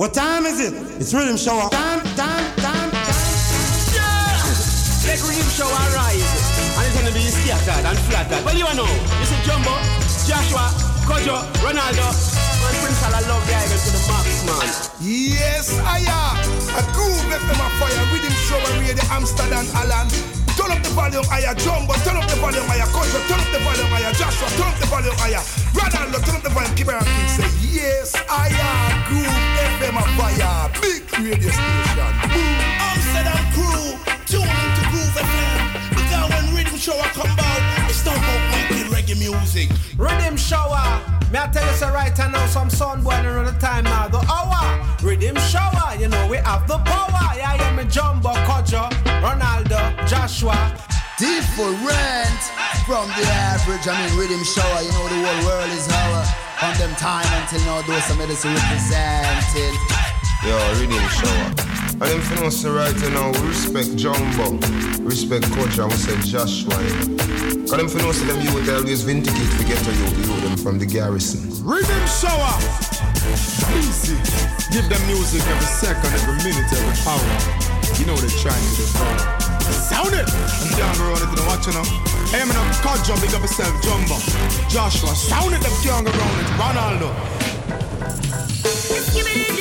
What time is it? It's rhythm show. Time, time, time, time. Yeah! Let rhythm show arise. And it's gonna be scattered and flattered. Well, you know, this is Jumbo, Joshua, Kojo, Ronaldo, and Prince I love the island to the max, man. Yes, I am. A groove left them a fire. Rhythm show and radio Amsterdam, Alan. Turn up the volume higher, Jumbo. Turn up the volume higher, Kojo. Turn up the volume higher, Joshua. Turn up the volume higher. Ronaldo, turn up the volume. Keep it on Say, yes, I am. Groove FM a fire. Big radio station. Boom. Amsterdam crew, tune into Groove FM. Because when Riddim Shower come out, it's not about making reggae music. Riddim Shower. Me I tell you so right now some sun boiling on the time now the hour. Riddim Shower, you know we have the power. Yeah, yeah, me Jumbo, Kojo, Ronaldo, Joshua. Different from the average. I mean, Riddim Shower. You know the whole world is our from them time until now. Those some medicine representing. Yo, Riddim Shower. And them for us right now, we respect Jumbo, respect Coach, and we say Joshua. Because them for know say them youth always vindicate to get to you, you them from the garrison. Riddim Shower! Easy. Give them music every second, every minute, every hour. You know what they're trying to do Sound it! I'm down the road into the watch, you know. Hey, man, I'm caught jump, big up yourself, Jumbo. Joshua, sound it, them can't go it. Ronaldo. Give it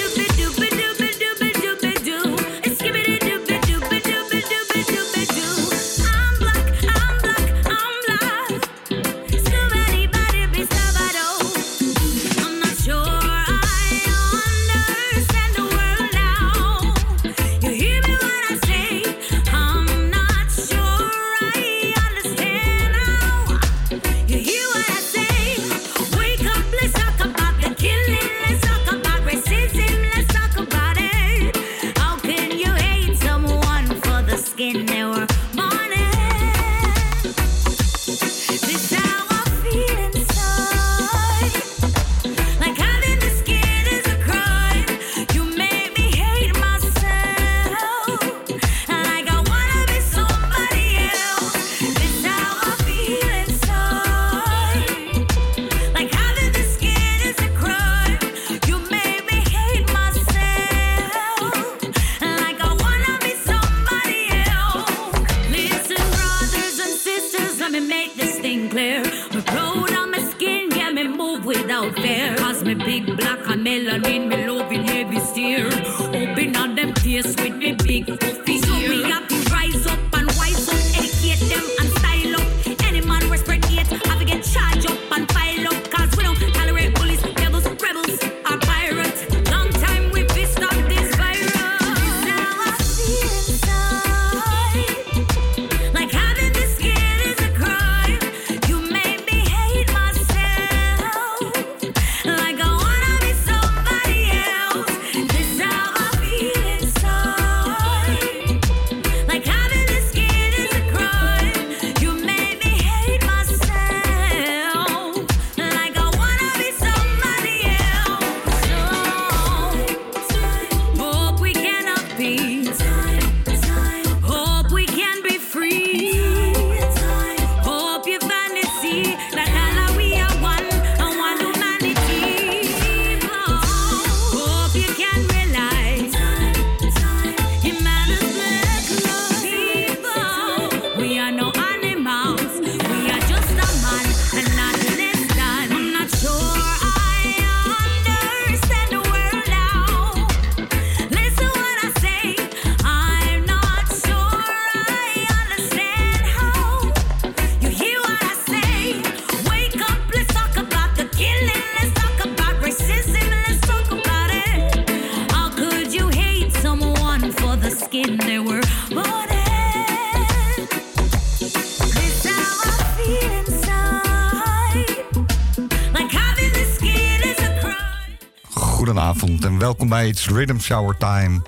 It's Rhythm Shower Time.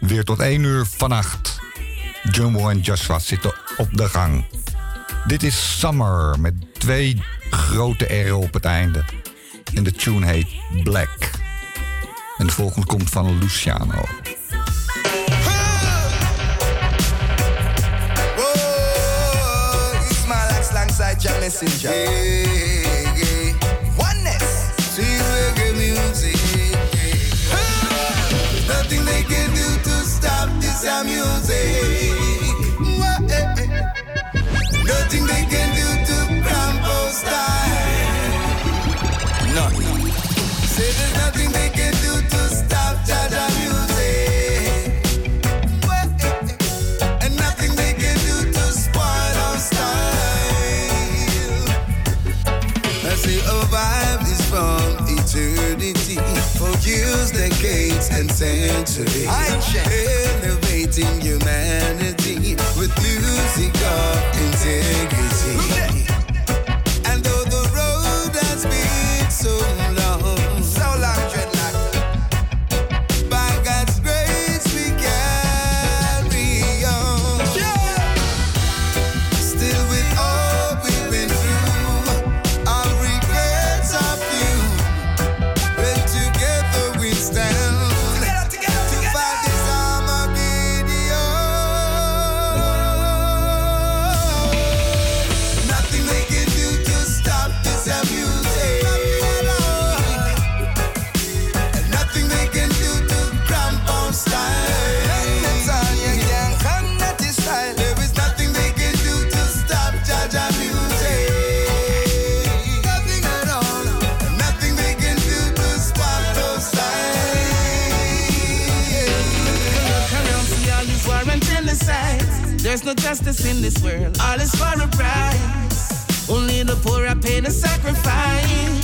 Weer tot 1 uur vannacht. Jumbo en Joshua zitten op de gang. Dit is Summer met twee grote R'en op het einde. En de tune heet Black. En de volgende komt van Luciano. That's your music. Eh, eh. Nothing they can do to Brambo style. Nothing. Say there's nothing they can do to stop Jaja music. Eh, and nothing they can do to spoil our style. I say our vibe is from eternity, for years, decades, and centuries. I check uniting humanity with music of integrity. justice in this world. All is for a price. Only the poor are paying a sacrifice.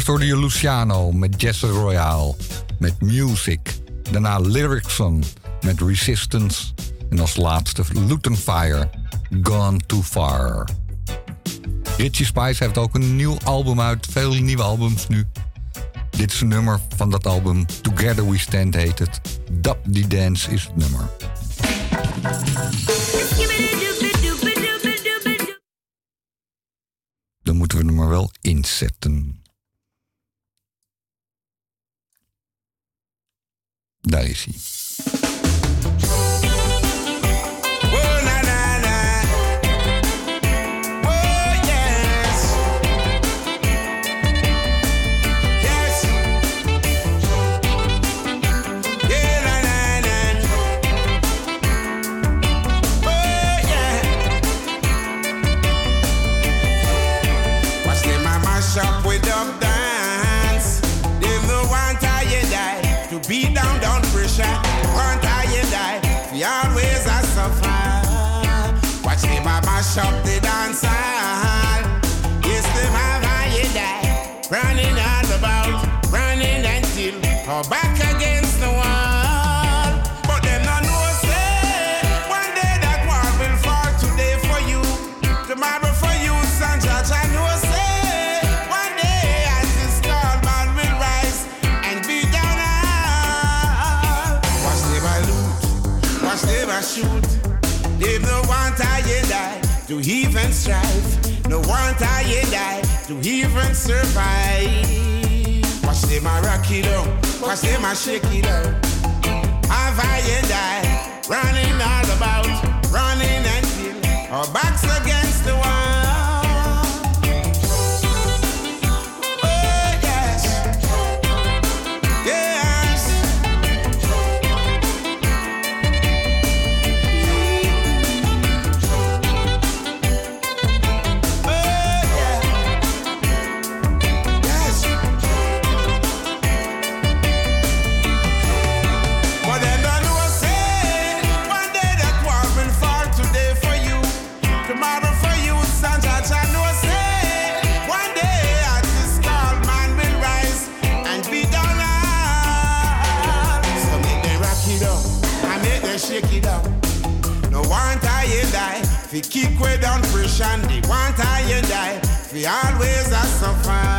Eerst hoorde je Luciano met Jesse Royale, met Music. Daarna Lyricson met Resistance. En als laatste Luton Fire, Gone Too Far. Richie Spice heeft ook een nieuw album uit, veel nieuwe albums nu. Dit is een nummer van dat album, Together We Stand heet het. Dub the Dance is het nummer. To even strive. No want I die to even survive. Watch them a rock it up, watch them a shake it up. Have I die, running all about, running until our backs against the wall. Fi kick way down pressure, they want I and die. Fi always a suffer.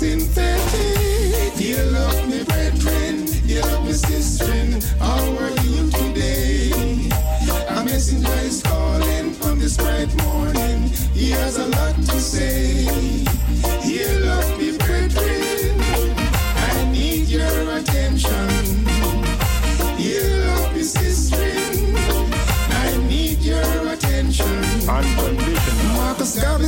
Roots, we no synthetic. You love me, brethren, you love me, sister. How are you today? A messenger is calling on this bright morning. He has a lot to say. Hear love me, brethren. I need your attention. Hear love me, sister. I need your attention. Unconditional. Marcus Garvey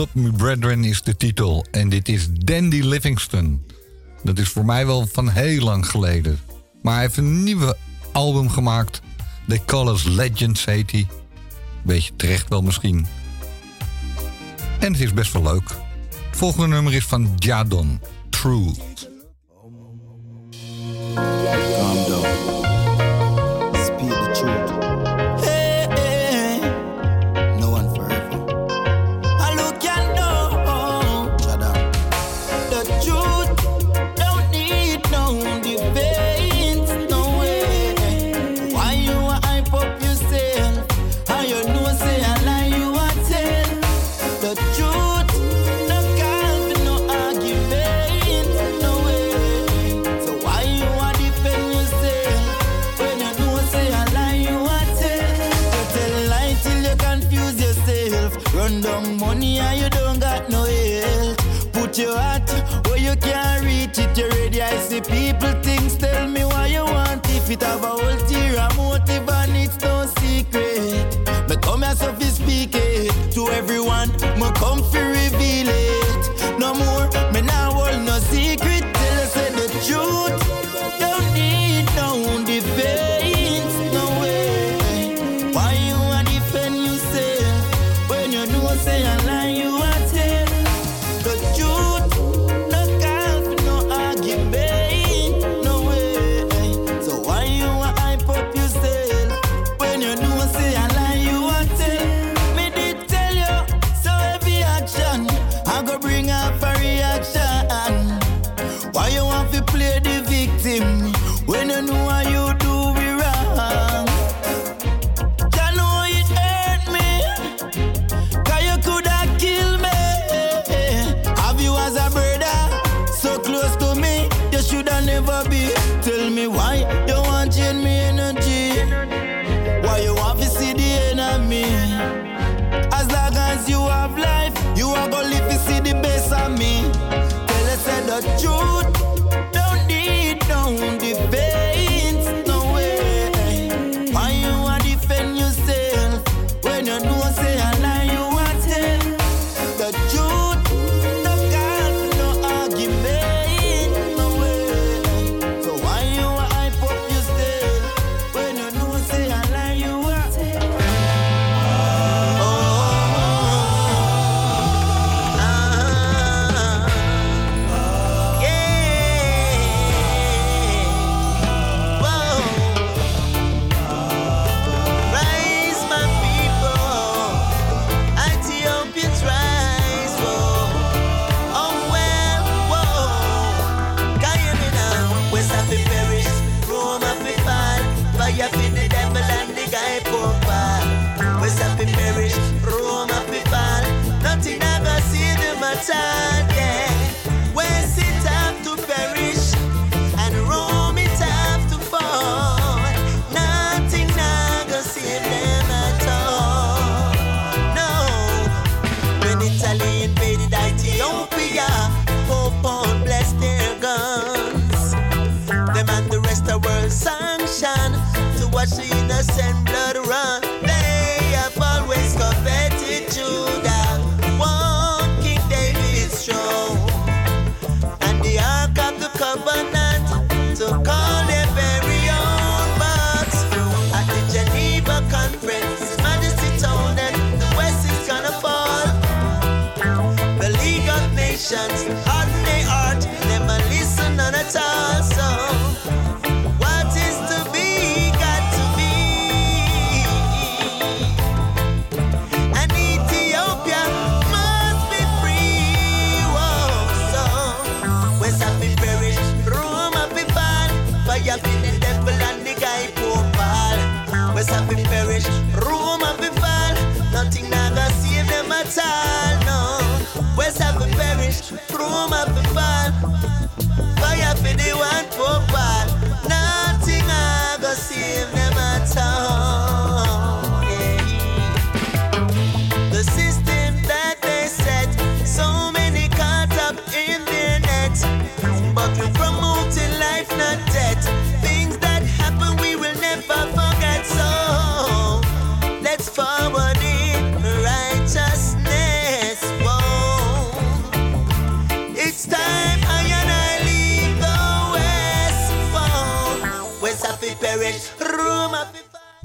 Up Me Brethren is de titel. En dit is Dandy Livingston. Dat is voor mij wel van heel lang geleden. Maar hij heeft een nieuwe album gemaakt. The Colors Legends heet hij. Beetje terecht wel misschien. En het is best wel leuk. Het volgende nummer is van Jadon. True. come through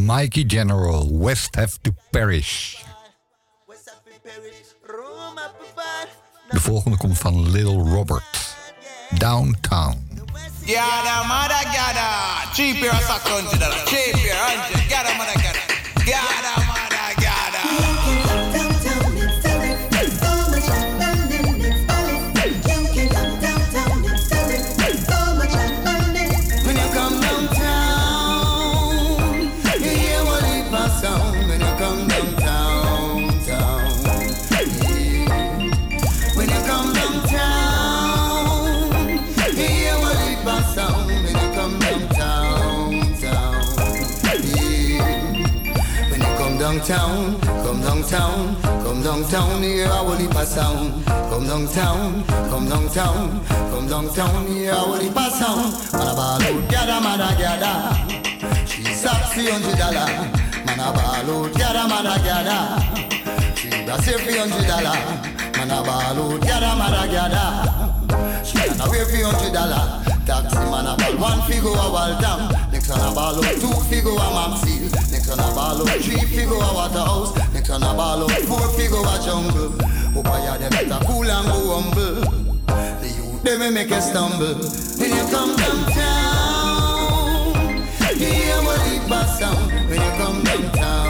Mikey General, West Have to Perish. De volgende komt van Lil Robert, Downtown. Yada, got a cheaper as a country, cheap downtown, come downtown, come downtown, here I will leap a sound. Come downtown, come downtown, come downtown, here I will leap a sound. Man a ball out, gather, man a gather. She's up three hundred dollar. Man a ball out, gather, man a gather. She's a three hundred dollar. Man a ball out, gather, man a gather. She can away three hundred dollar. Taxi man one figure a Waltham Next one a ball up two figure a Maxfield One a ball up three figure a Waterhouse Next one a ball up four figure a Jungle. Up a yard them better cool and go humble. The youth they may make you stumble. When you come downtown hear what it bass sound When you come downtown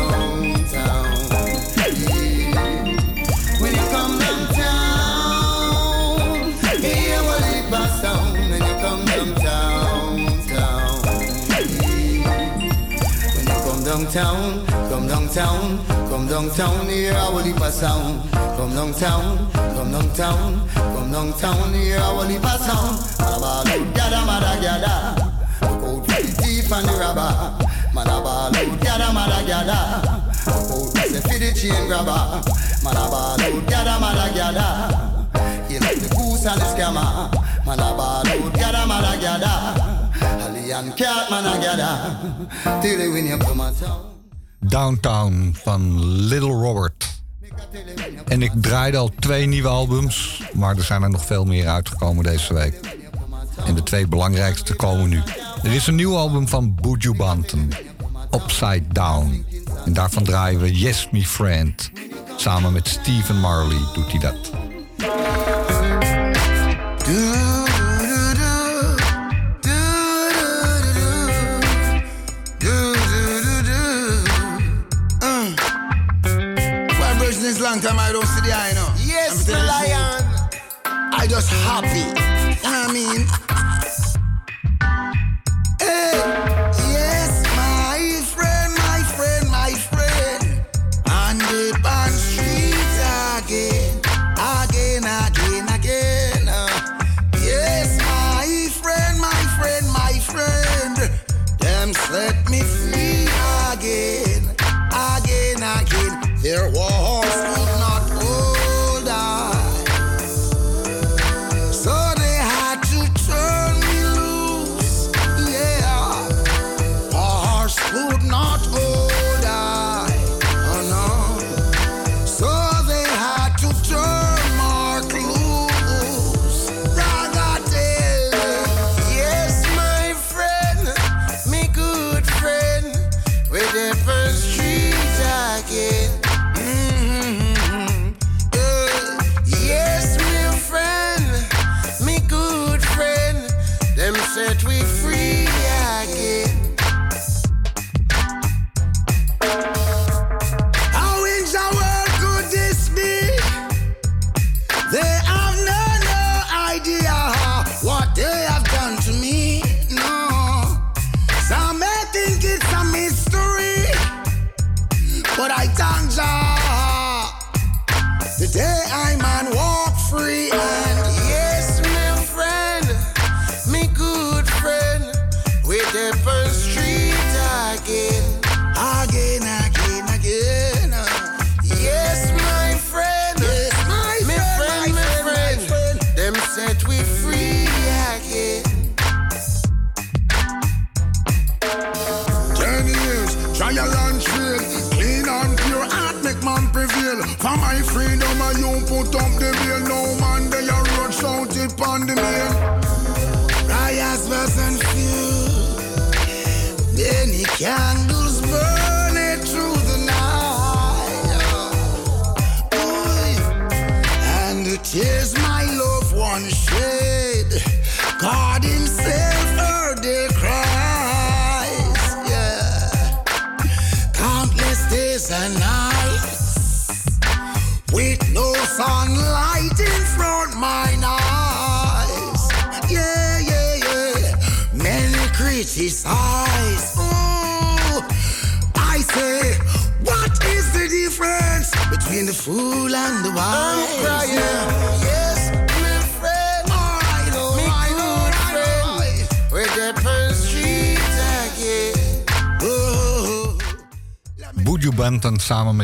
downtown Come downtown Come downtown Here I will leap a sound. Come downtown Come downtown Come downtown Here I will leap a sound. Man a ball out Gather mother gather Look out for the thief and the robber. Man a ball out Gather mother gather Look out say for the chain grabber. Man a ball out Gather mother gather You like the goose and the scammer. Man a ball out Gather Till win a town Downtown van Little Robert. En ik draaide al twee nieuwe albums, maar er zijn er nog veel meer uitgekomen deze week. En de twee belangrijkste komen nu. Er is een nieuw album van Buju Banton, Upside Down. En daarvan draaien we Yes Me Friend. Samen met Stephen Marley doet hij dat. I just happy. You know what I mean?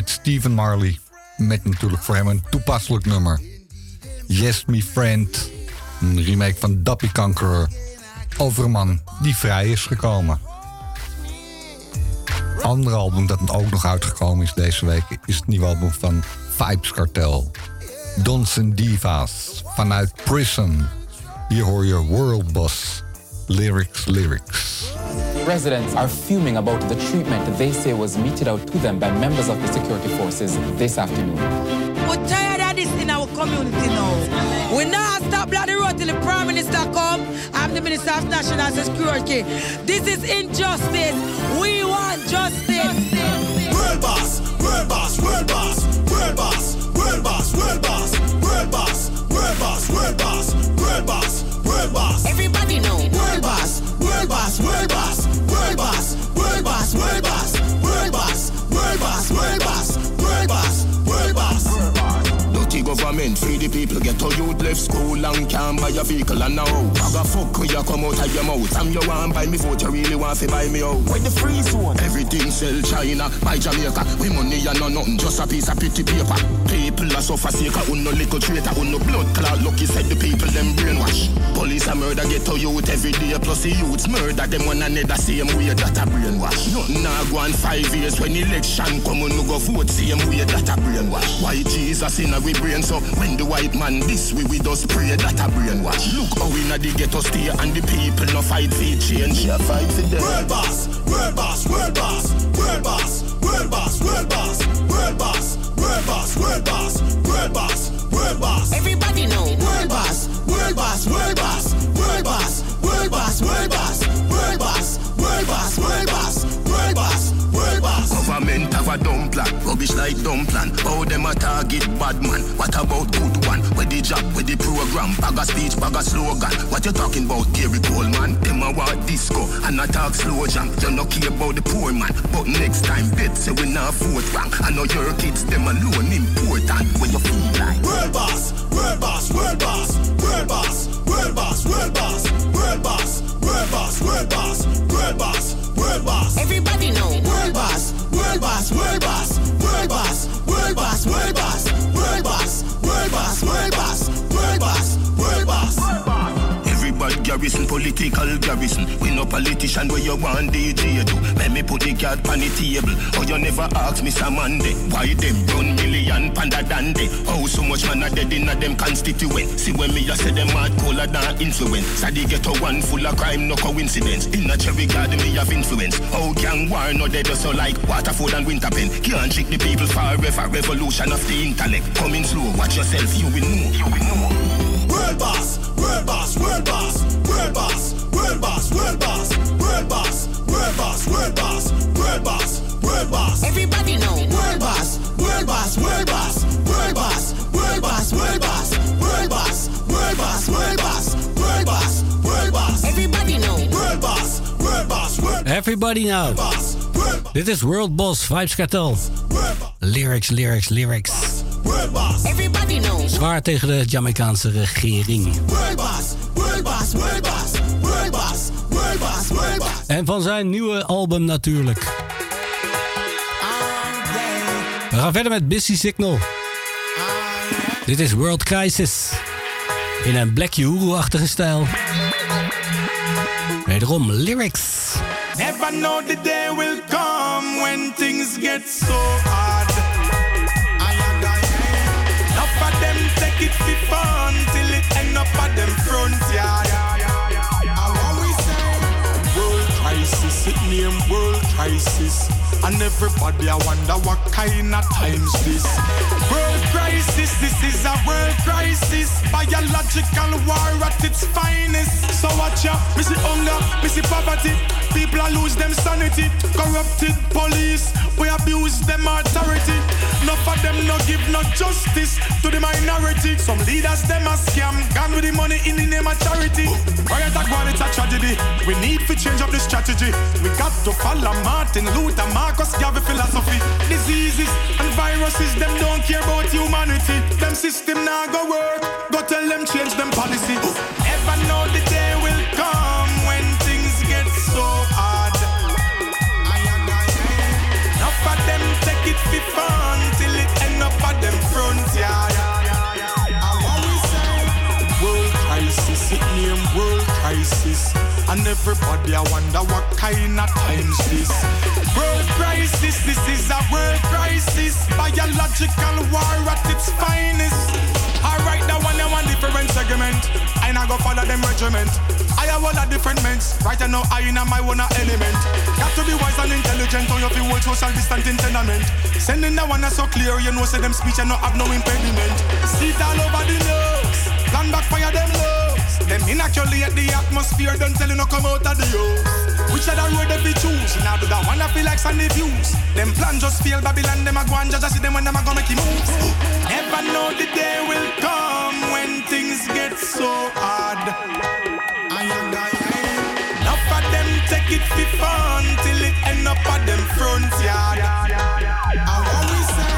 Met Stephen Marley. Met natuurlijk voor hem een toepasselijk nummer. Yes Me Friend. Een remake van Dappy Kanker. Over een man die vrij is gekomen. Andere album dat ook nog uitgekomen is deze week... is het nieuwe album van Vibes Cartel. Dons and Divas vanuit Prison. Hier hoor je World Boss. Lyrics, lyrics. Residents are fuming about the treatment they say was meted out to them by members of the security forces this afternoon. We're tired of this in our community now. We now stop bloody road till the Prime Minister come. I'm the Minister of National Security. This is injustice. We want justice. World boss, world boss, world boss, world boss, government, free the people, get to youth left school and can't buy a vehicle and now. A fuck when you come out of your mouth. I'm your one buy me vote, you really want to buy me out. Where the free zone? Everything sell China, buy Jamaica. We money and no nothing, just a piece of pretty paper. People are suffer sick, un no little traitor, un no blood clot. Lucky said the people them brainwash. Police a murder get to youth every day, plus the youths murder them one another same way that a brainwash. Nothing nah go on five years when election come, no go vote same way that a brainwash. Why Jesus in a we brain so when the white man this we we just pray that a brainwash. Look how in a the ghetto stay and the people no fight for change. Yeah, fight for them. World boss, world boss, world boss, world boss, world boss, world boss, world boss, world boss, world boss, world boss, world boss. Everybody know. World boss, world boss, world boss, world boss, world boss, world boss, world boss, world boss, world boss, a dumb plan, rubbish like dumb plan. How them a target bad man? What about good one? Where the job, where the program? Bag a speech, bag a slogan. What you talking about, Gary Coleman? Them a want disco and a talk slow jam. You no care about the poor man, but next time bet say we not vote wrong. I know your kids them alone important. Where you feel like? World boss, world boss, world boss, world boss, world boss, world boss, world boss, world boss, world boss, boss, world boss, Political garrison. We no politician where you want DJ do. Let me put the card on the table. Oh, you never ask Mr. Monday. Why them run million panda dande? Oh, so much man a dead in a them constituent. See when me a say them mad cooler than influence. They get a one full of crime, no coincidence. In a cherry garden me have influence. Oh, gang war no dead so like Waterford and Winterpen. Can't trick the people forever. Revolution of the intellect. Coming slow, watch yourself, you will know. You will know. World boss, world boss, world boss, world boss, world boss, world boss, world boss, world boss, world boss, world boss. Everybody know. World boss, world boss, world boss, world boss, world boss, world boss, world boss, world boss, world boss, world boss, world boss. Everybody know. World boss, world boss, world Everybody now. boss, world Dit is World Boss Vybz Kartel. Lyrics, lyrics, lyrics. world boss, Everybody know. Zwaar tegen de Jamaicaanse regering. En van zijn nieuwe album natuurlijk. We gaan verder met Busy Signal. Dit is World Crisis. In een Black Uhuru-achtige stijl. Wederom lyrics. Never know the day will come when things get so hard. Take it for fun till it end up at them front yard. What we say? World crisis, it name world crisis. And everybody I wonder what kind of times this. World crisis, this is a world crisis. Biological war at its finest. So watch out, missy hunger, missy poverty. People are lose them sanity. Corrupted police, we abuse them authority. Enough of them no give no justice to the minority. Some leaders them a scam, gone with the money in the name of charity. Riot it's a tragedy. We need to change up the strategy. We got to follow Martin Luther, Marcus Garvey philosophy. Diseases and viruses, them don't care about humanity. Them system now go work. Go tell them change them policy. Ever know the day will come when things get so hard. Enough of them take it for fun till it end up at them front yard. World crisis, it name world crisis everybody I wonder what kind of times this. World crisis, this is a world crisis. Biological war at its finest. Alright, that one, one different segment. I not go follow them regiment. I have all the different ments. Right now, I in my own element. Got to be wise and intelligent, or you feel hold social distant tenement. Sending the one that's so clear, you know, say them speech and not have no impediment. See it all over the nose. Land backfire them lows. Them inoculate the atmosphere, don't tell you no come out of the house. Which other road they be choose? Now do that one I feel like Sunday views. Them plan just feel Babylon, them a go and just see them when them a go make him moves. Never know the day will come when things get so hard. I am dying. Enough of them take it for fun till it end up at them front yard. What we say?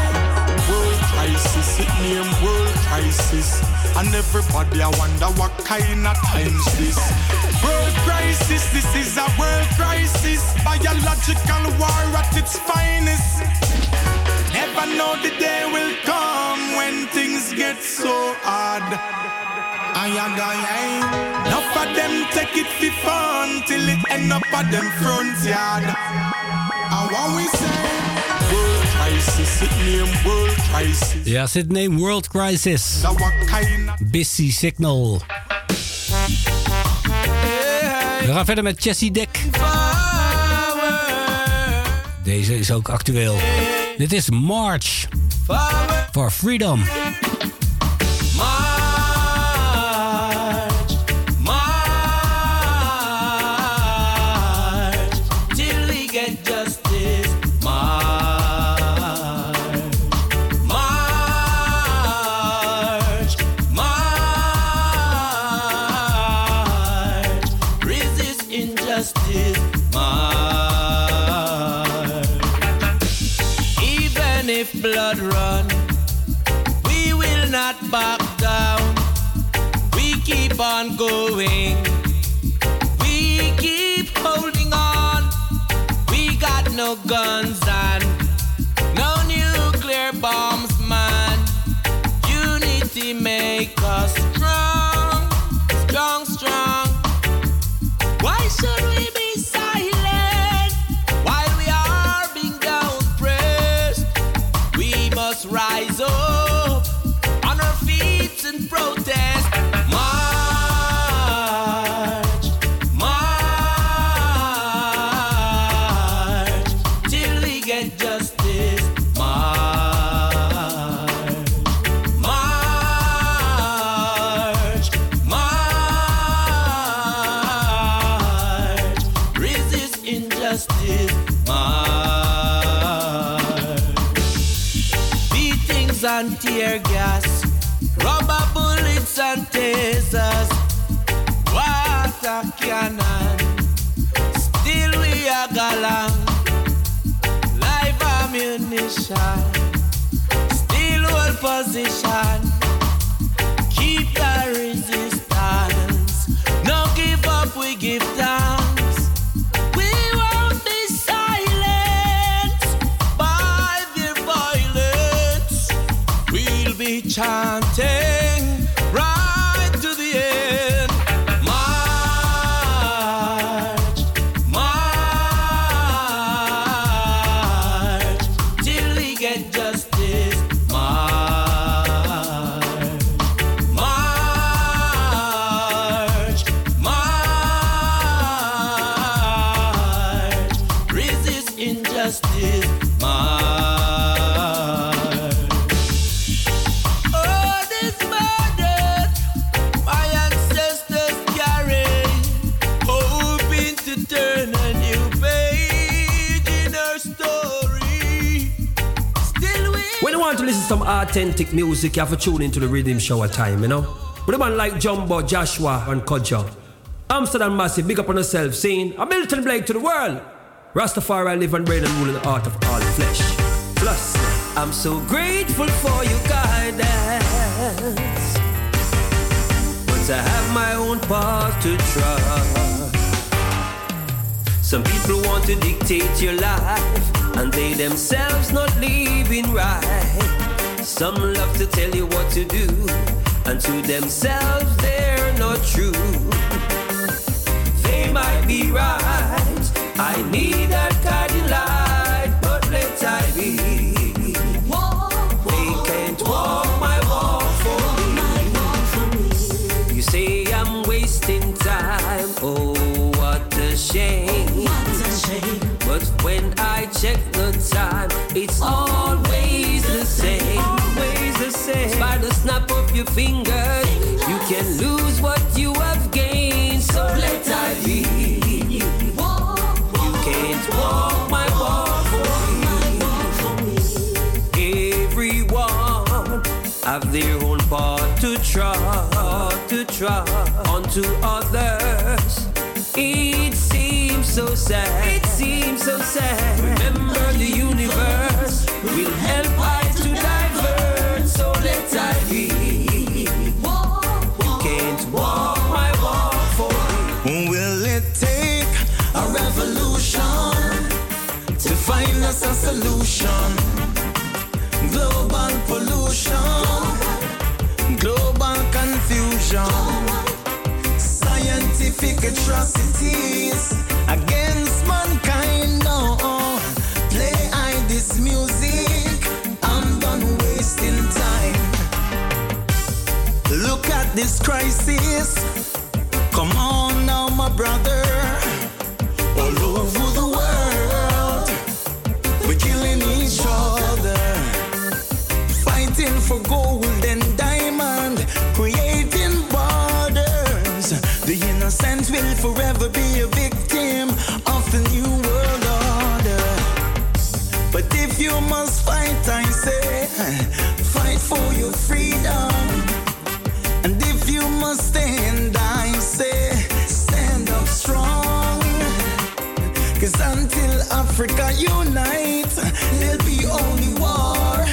World crisis, it name world crisis. And everybody I wonder what kind of times this. World crisis, this is a world crisis. Biological war at its finest. Never know the day will come when things get so hard. Enough of them take it for fun till it end up at them front yard. And what we say? Ja, zit name World Crisis. Busy Signal. We gaan verder met Jessie Dick. Deze is ook actueel. Dit is March for Freedom. Keep on going. We keep holding on. We got no guns ammunition. Still hold position, authentic music, you have to tune into the Riddim Shower time, you know? With a man like Jumbo, Joshua, and Kodja. Amsterdam Massive, big up on yourself, saying, a Milton Blake to the world. Rastafari live and reign and rule in the heart of all flesh. Plus, I'm so grateful for your guidance. But I have my own path to trust. Some people want to dictate your life, and they themselves not living right. Some love to tell you what to do, and to themselves they're not true. They might be right. I need that guiding light, but let I be. They can't walk my walk for me. You say I'm wasting time. Oh, what a shame. But when I check the time, it's always your fingers, you can lose what you have gained. So let I be. You can't walk my walk for me. Everyone have their own part to try, to try onto others. It seems so sad. Us a solution? Global pollution, global confusion, scientific atrocities against mankind. No, play I this music. I'm done wasting time. Look at this crisis. Come on now, my brother. All over each other. Fighting for gold and diamond, creating borders. The innocent will forever be a victim of the new world order. But if you must fight, I say, fight for your freedom. Africa unite, there'll be only war.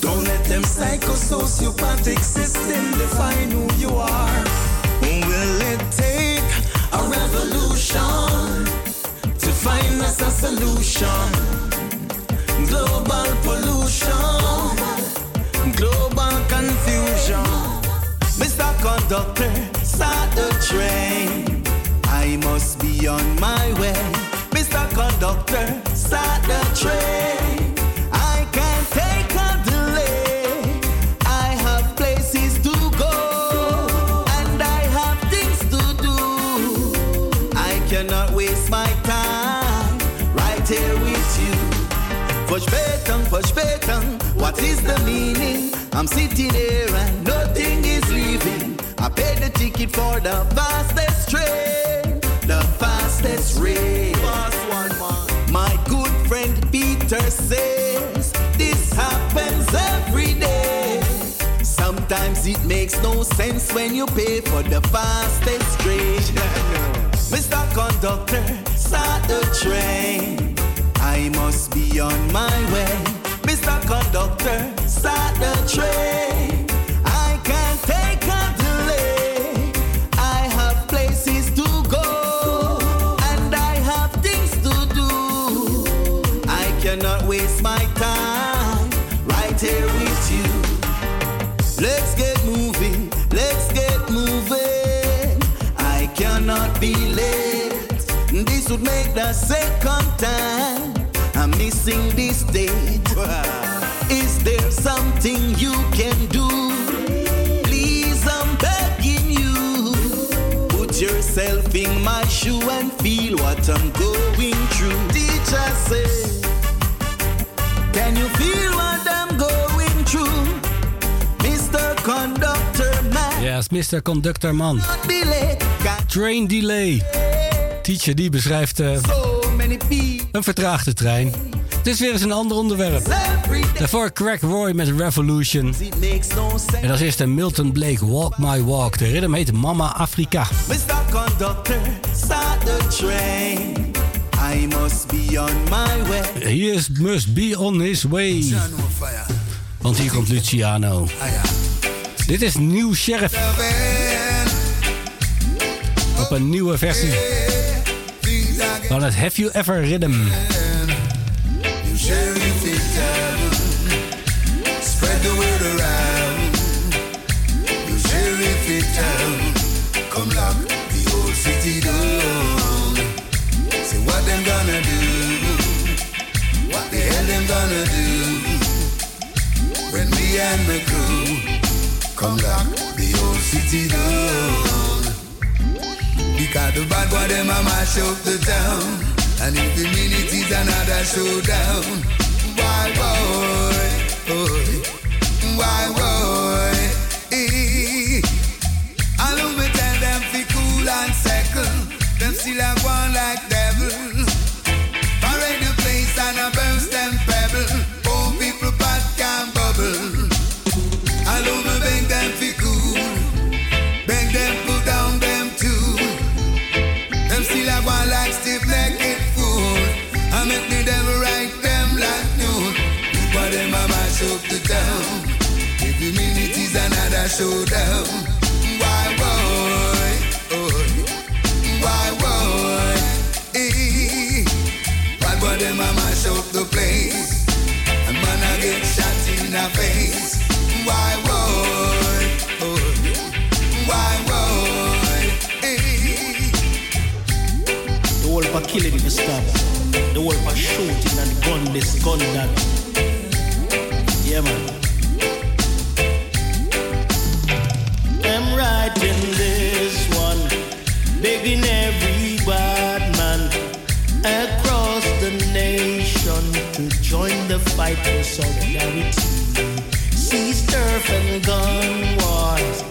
Don't let them psycho-sociopathic system define who you are. Will it take a revolution to find us a solution? Global pollution, global confusion. Mr. Conductor, start the train. I must be on my way. Conductor, start the train. I can't take a delay. I have places to go, and I have things to do. I cannot waste my time right here with you. Push button. What is the meaning? I'm sitting here and nothing is leaving. I paid the ticket for the fastest train, the fastest rail. Fast one, man. My good friend Peter says this happens every day. Sometimes it makes no sense when you pay for the fastest train. Mr. Conductor, start the train. I must be on my way. Mr. Conductor, start the train. Cannot waste my time right here with you. Let's get moving, let's get moving. I cannot be late. This would make the second time I'm missing this date. Is there something you can do? Please, I'm begging you. Put yourself in my shoe and feel what I'm going through. Teacher say, Can you feel what I'm going through? Mr. Conductor Man. Is Mr. Conductor Man. Train delay. Teacher die beschrijft eh, een vertraagde trein. Het is weer eens een ander onderwerp. Daarvoor Crack Roy met Revolution. En als eerste Milton Blake Walk My Walk. De ritme heet Mama Afrika. Mr. Conductor, start the train. I must be on my way. He is, must be on his way. Want hier komt Luciano. Dit is Nieuw Sheriff. Op een nieuwe versie. Van het Have You Ever Rhythm. Spread gonna do? When me and my crew come lock the old city down. Because the bad boy them a mash up the town. And if the minute is another showdown, why boy, why boy, eh. All me tell them fi cool and settle. Them still a go on like devil. Showdown. Why boy? Oh, why boy? Eh. The. Why? Oh, why boy? Eh. The whole for killing you stop. The whole for shooting and gun this. Yeah, man. I'm this one, begging every bad man across the nation to join the fight for solidarity. Cease turf and gun wars,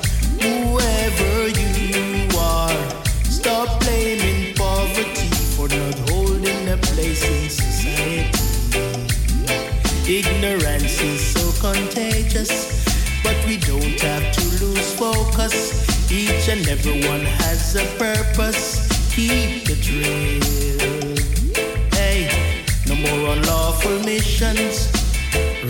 whoever you are. Stop blaming poverty for not holding a place in society. Ignorance is so contagious, but we don't have to lose focus. Each and every one has a purpose. Keep the trail. Hey, no more unlawful missions,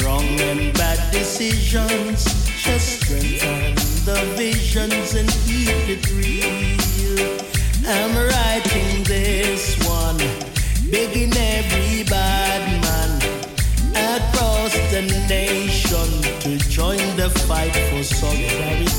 wrong and bad decisions. Just strengthen the visions and keep it real. I'm writing this one, begging every bad man across the nation to join the fight for solidarity.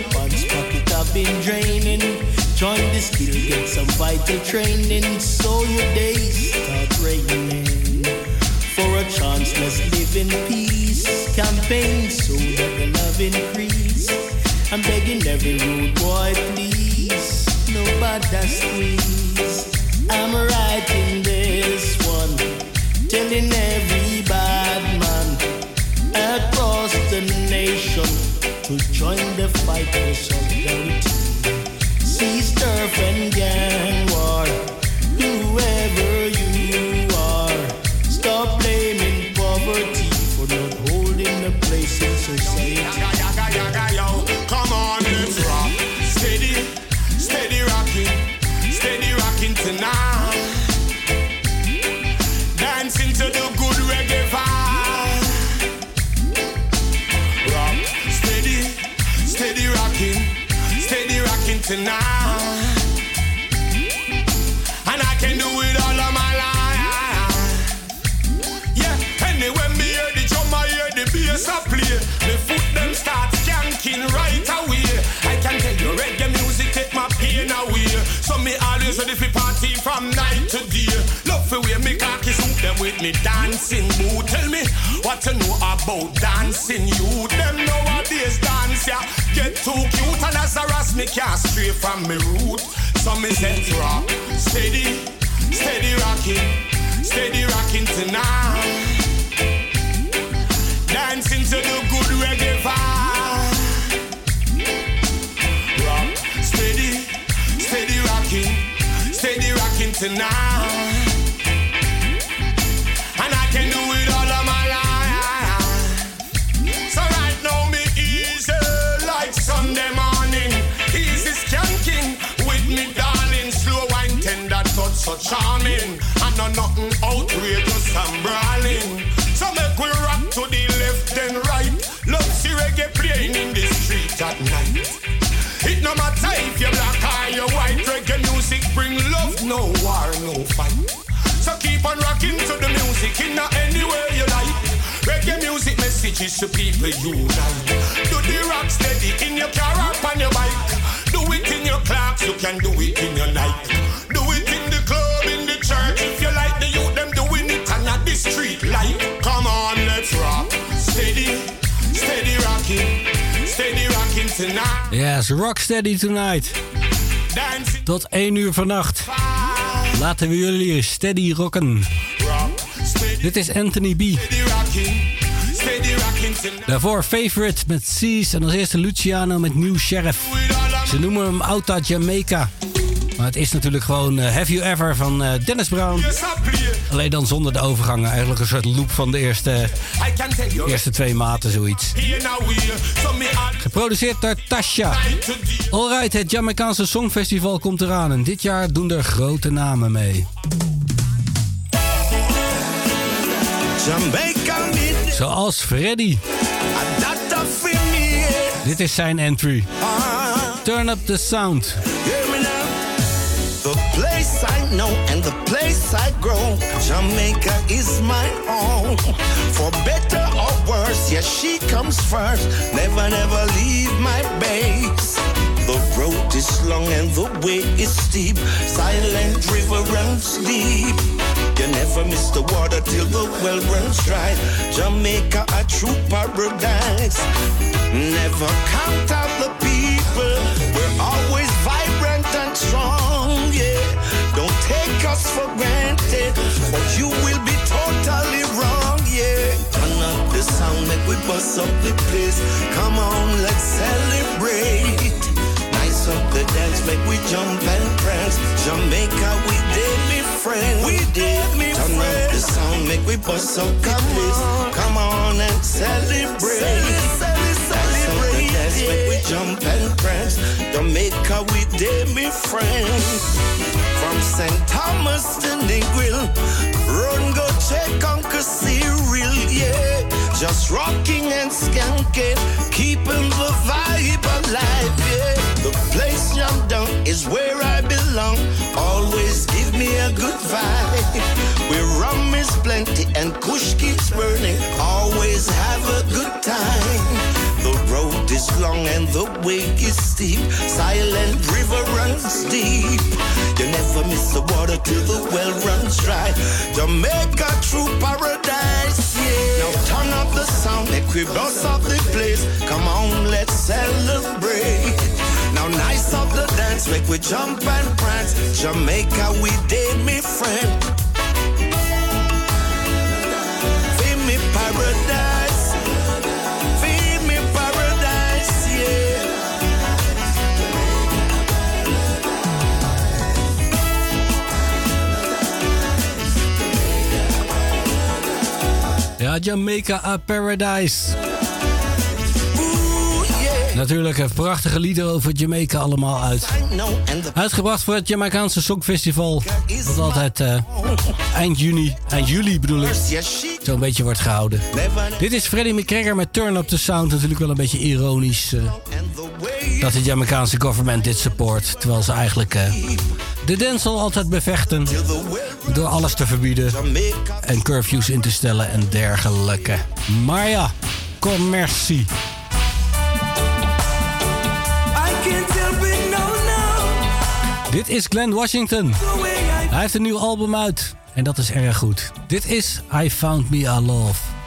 Your pants pocket have been draining. Join the skill, get some vital training so your days start raining. For a chance, let's live in peace. Campaign so that the love increase. I'm begging every rude boy, please. No bother squeeze. I'm writing this one, telling every bad man across the nation to join the fight for solidarity. Turf and gang war, whoever you are. Stop blaming poverty for not holding a place in society. Tonight. And I can do it all of my life. Yeah, anyway, me hear the drum, I hear the bass I play. The foot them start skanking right always ready for party from night to day. Love for way me cocky suit them with me dancing mood. Tell me what you know about dancing. You them nowadays dance yeah. Get too cute and as a ras me can't stray from me root. So me set rock, steady, steady rocking, steady rocking tonight. Dancing to the good reggae vibe. Rock, steady, steady rocking, steady rocking tonight. And I can do it all of my life. So right now me easy like Sunday morning. Easy skanking with me darling. Slow wine tender touch so charming. And no nothing outrageous and brawling. So make we rock to the left then right. Love see reggae playing in the street at night. No matter if you're black or you're white, reggae music bring love, no war, no fight. So keep on rocking to the music in any way you like. Reggae music messages to people unite. Do the rock steady in your car up on your bike. Do it in your clocks, you can do it in your night. Yes, Rocksteady Tonight. Tot 1 uur vannacht. Laten we jullie steady rocken. Dit is Anthony B. Daarvoor Favorite met Seas en als eerste Luciano met New Sheriff. Ze noemen hem Outa Jamaica. Maar het is natuurlijk gewoon eh, Have You Ever van eh, Dennis Brown. Alleen dan zonder de overgangen. Eigenlijk een soort loop van de eerste, eerste twee maten, zoiets. Geproduceerd door Tasha. Alright, het Jamaicaanse Songfestival komt eraan. En dit jaar doen er grote namen mee. Zoals Freddy. Dit is zijn entry. Turn up the sound. Know and the place I grow, Jamaica is my home. For better or worse, yes, she comes first. Never, never leave my base. The road is long and the way is steep. Silent river runs deep. You never miss the water till the well runs dry. Jamaica, a true paradise. Never count out the people. Us for granted, or you will be totally wrong, yeah. Turn up the sound, make we bust up the place. Come on, let's celebrate. Nice up the dance, make we jump and prance. Jamaica, we did me friend. We did me Turn up the sound, make we bust up the place. Come on and celebrate. Up the dance, make we jump and prance. Jamaica, we did me friend. From St. Thomas to Negril, run go check Uncle Cyril, yeah. Just rocking and skanking, keeping the vibe alive, yeah. The place I'm down is where I belong. Always give me a good vibe. Where rum is plenty and kush keeps burning. Always have a good time. Is long and the way is steep. Silent river runs deep. You never miss the water till the well runs dry. Jamaica, true paradise, yeah. Now turn up the sound, bust up the place. Come on, let's celebrate. Now nice up the dance, make we jump and prance. Jamaica, we did me friend. Feel me paradise. Ja, Jamaica a Paradise. Natuurlijk een prachtige lieder over Jamaica allemaal uit. Uitgebracht voor het Jamaicaanse Songfestival. Dat altijd eh, eind juni, eind juli bedoel ik, zo'n beetje wordt gehouden. Dit is Freddie McGregor met Turn Up The Sound. Natuurlijk wel een beetje ironisch eh, dat de Jamaicaanse government dit support. Terwijl ze eigenlijk eh, de dancehall altijd bevechten. Door alles te verbieden en curfews in te stellen en dergelijke. Maar ja, commercie. Dit is Glenn Washington. Hij heeft een nieuw album uit. En dat is erg goed. Dit is I Found Me A Love.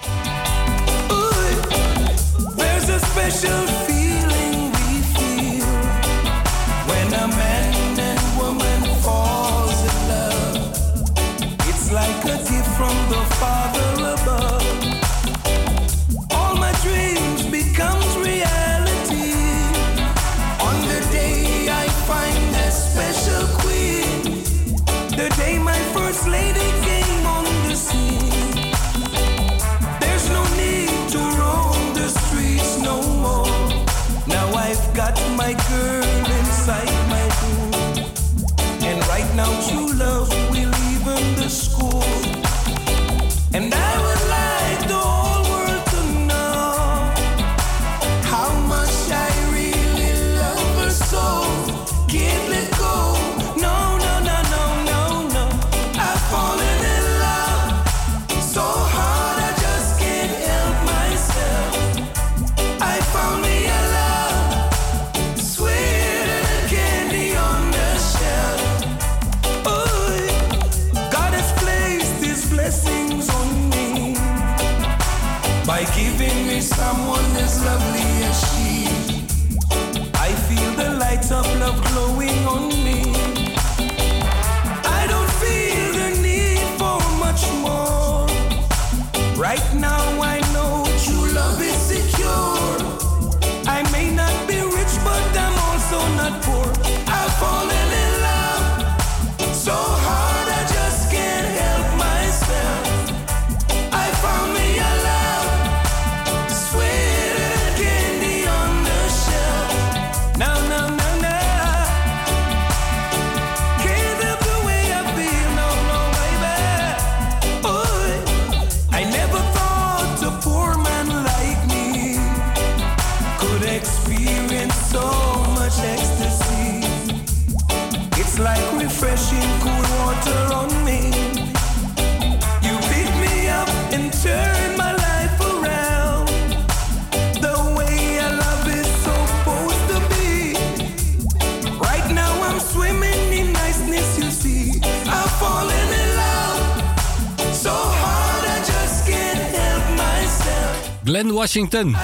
Glenn Washington.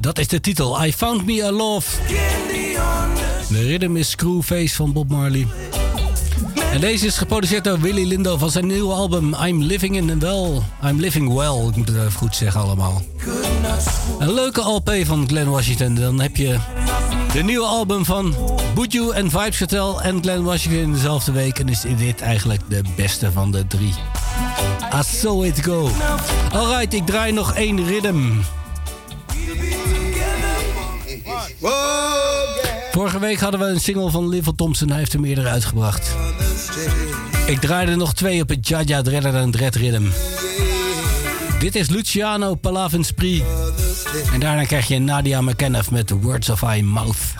Dat is de titel. I Found Me a Love. De rhythm is Screwface van Bob Marley. En deze is geproduceerd door Willy Lindo van zijn nieuwe album I'm Living in Well. I'm Living Well, ik moet het even goed zeggen allemaal. Een leuke LP van Glenn Washington. Dan heb je de nieuwe album van Buju en Vibes Hotel en Glenn Washington in dezelfde week. En is dit eigenlijk de beste van de drie. I saw it go. Alright, ik draai nog één rhythm. Vorige week hadden we een single van Liv Thompson. Hij heeft er meerdere uitgebracht. Ik draaide nog twee op het Jaja Dredder en Dread Rhythm. Dit is Luciano Palavenspri. En daarna krijg je Nadia McKenna met Words of My Mouth.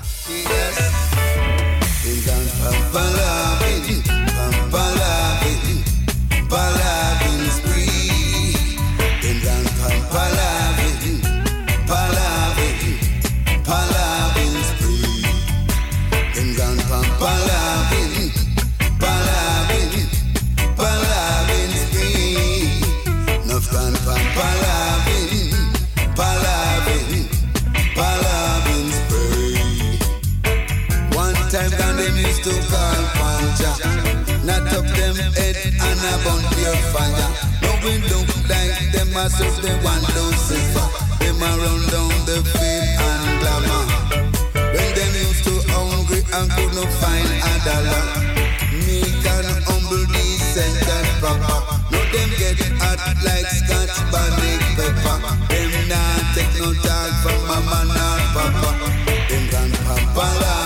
And burn pure fire. No we look like them as if they want Lucifer. Them run down the fame and glamour. When them used to hungry and could not find a dollar. Meek and humble, decent and proper. No them get hot like scotch bonnet pepper. Them not take no talk from mama nor papa. Them grandpapa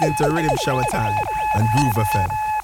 listening to Riddim Shower Time on Groove FM.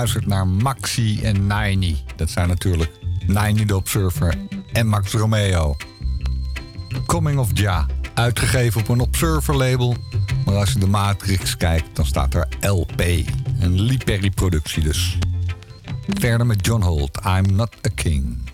geluisterd naar Maxi en Nini. Dat zijn natuurlijk Nini de Observer en Max Romeo. Coming of Ja, uitgegeven op een Observer label. Maar als je de Matrix kijkt, dan staat er LP. Een Lieperi productie. dus. Verder met John Holt, I'm Not a King.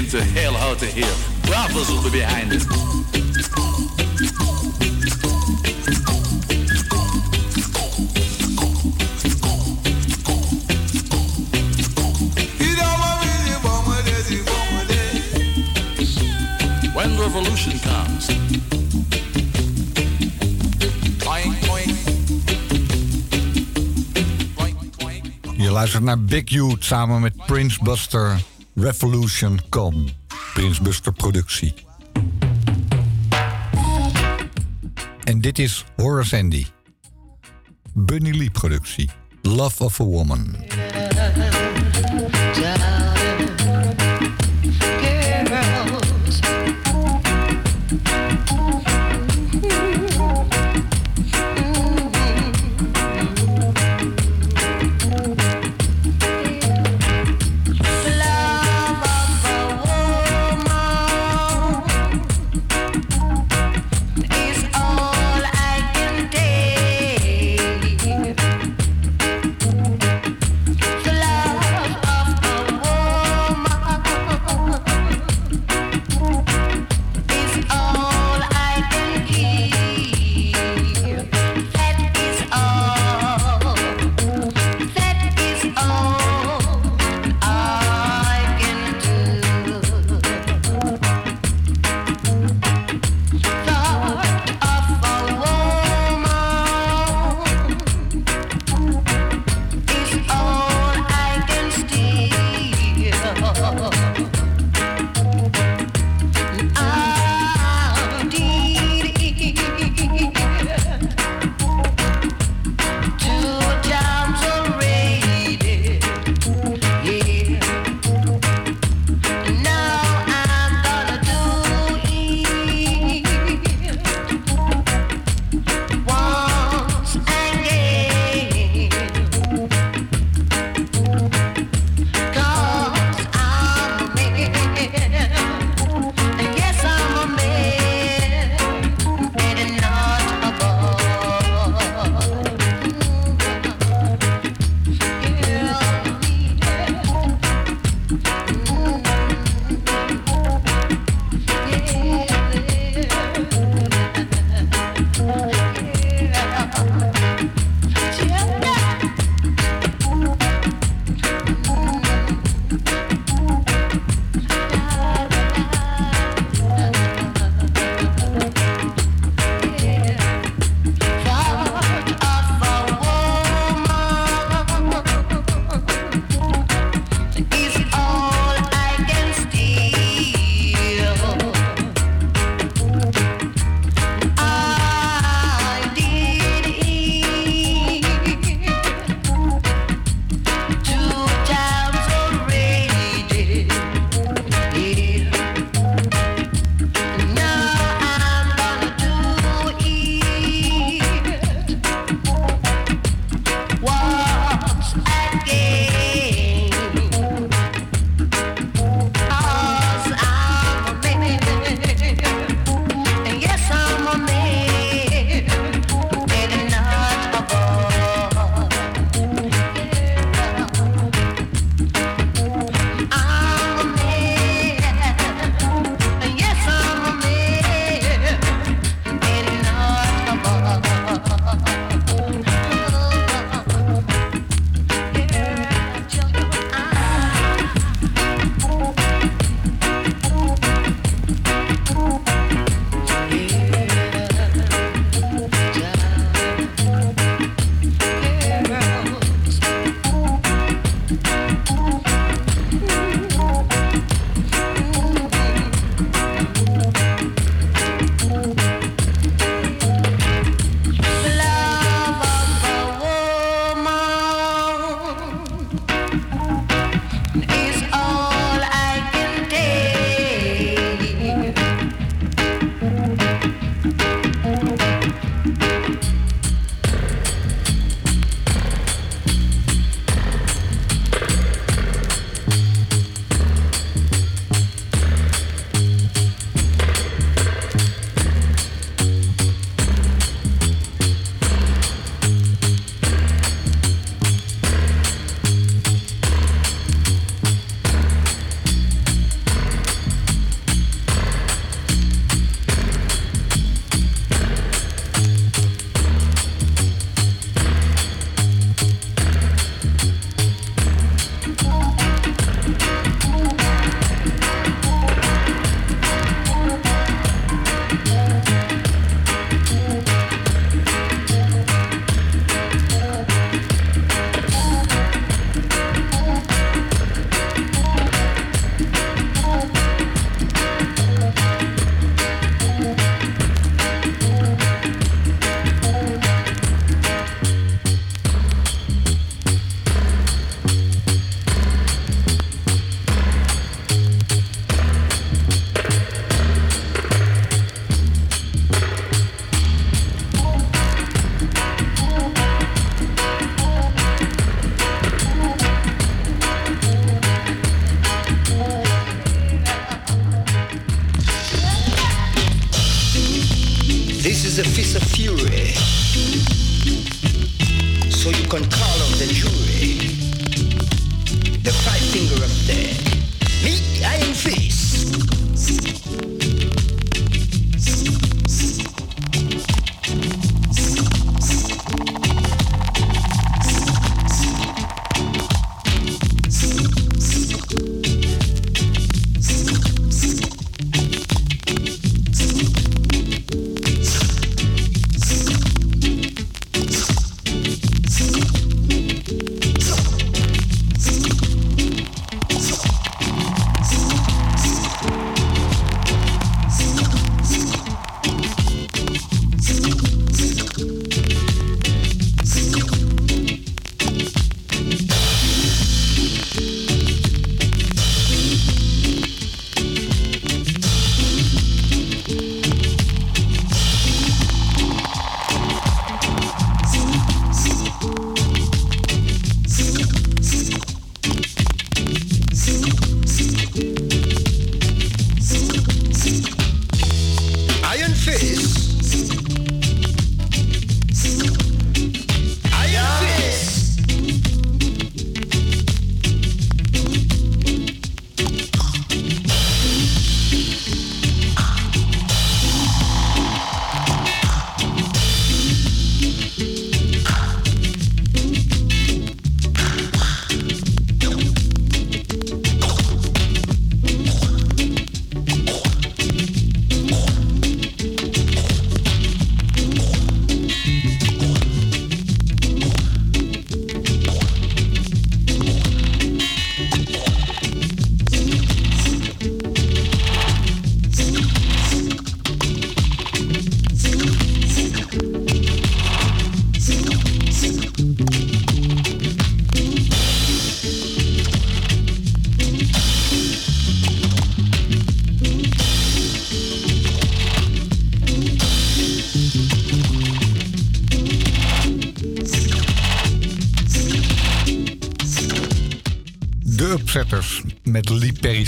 into hell out of here. Bravo zult u behind it. Revolution comes, Je luistert naar Big Youth samen met Prince Buster. Revolution Com. Prince Buster productie. En dit is Horace Andy. Bunny Lee productie. Love of a Woman.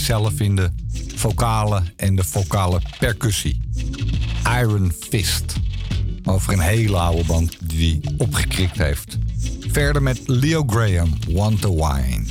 zelf in de vocale en de vocale percussie. Iron Fist. Over een hele oude band die opgekrikt heeft. Verder met Leo Graham, Want the Wine.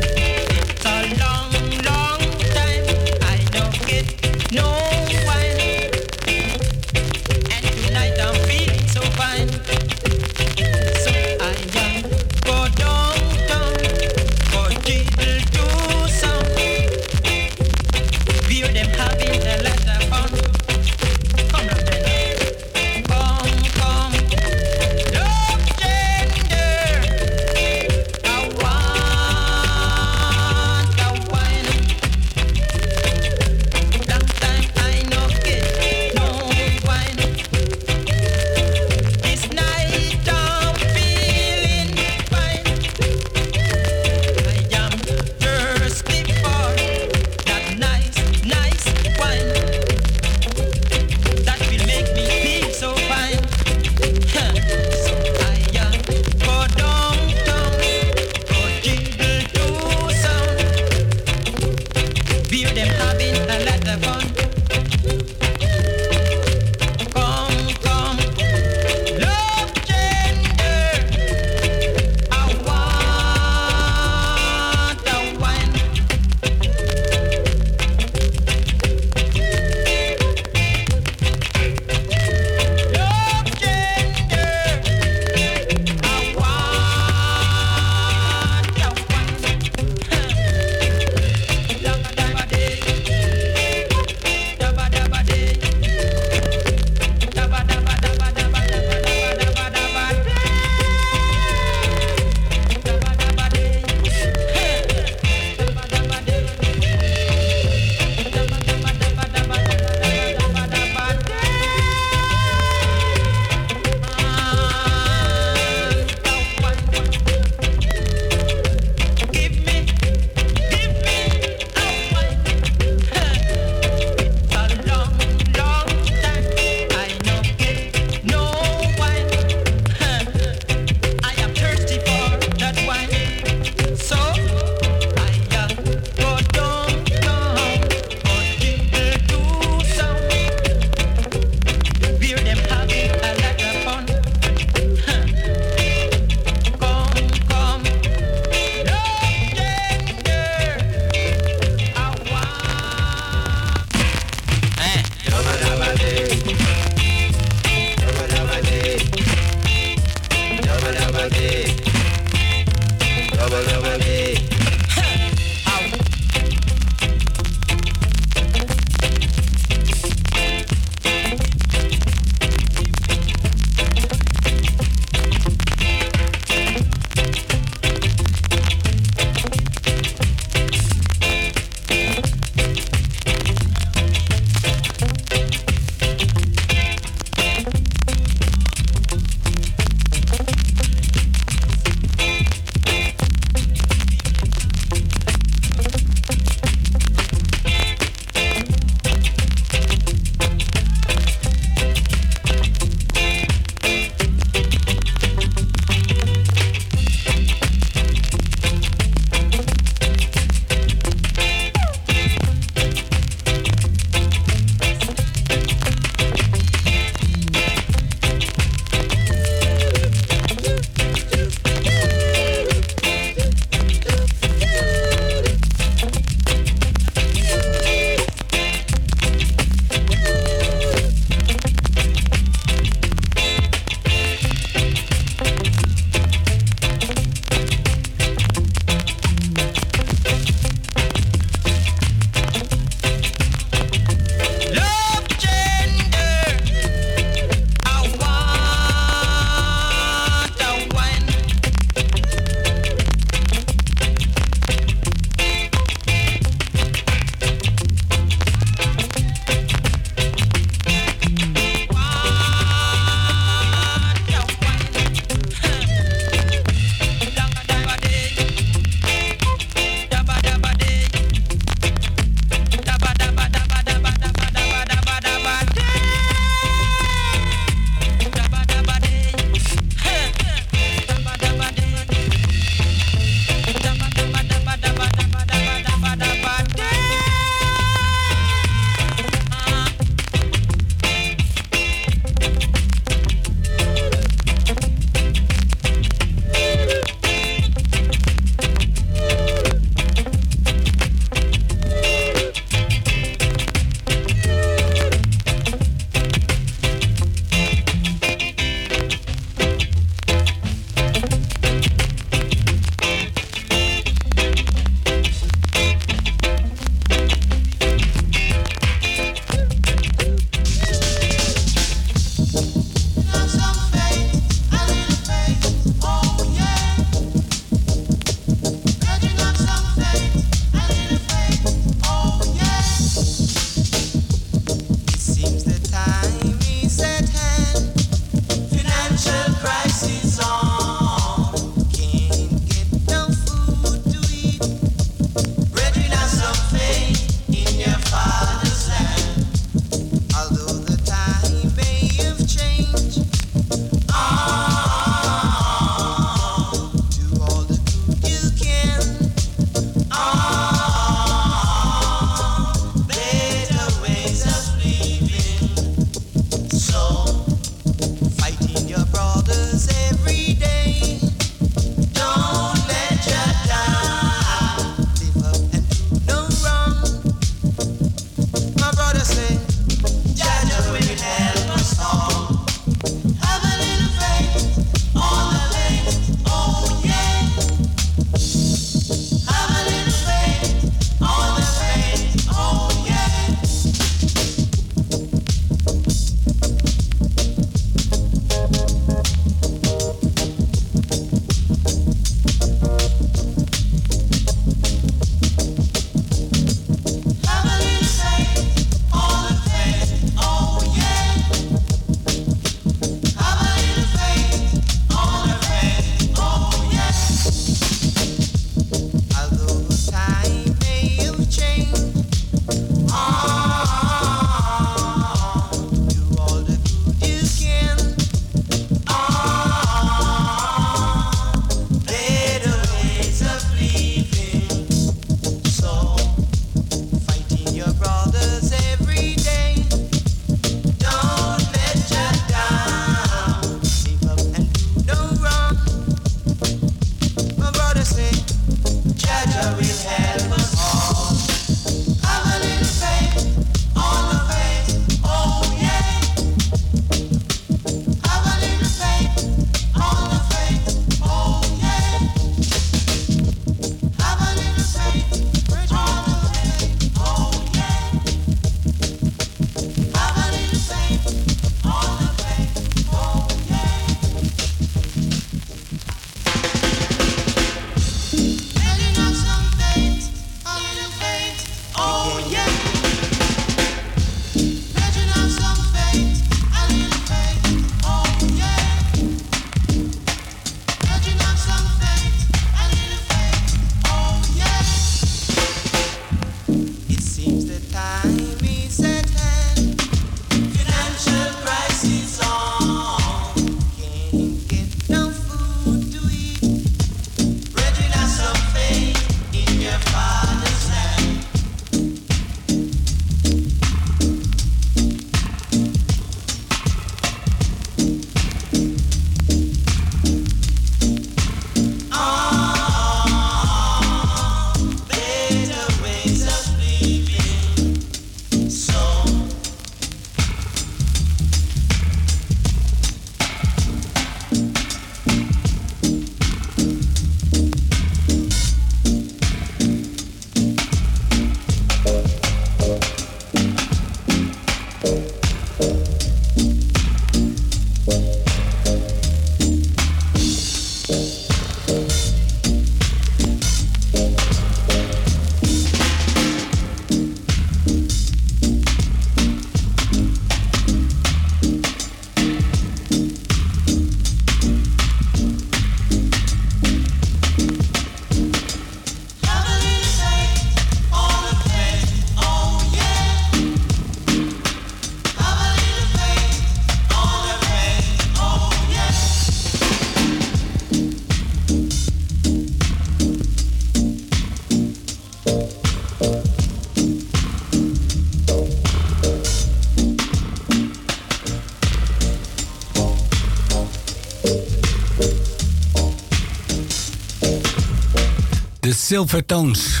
Silvertones.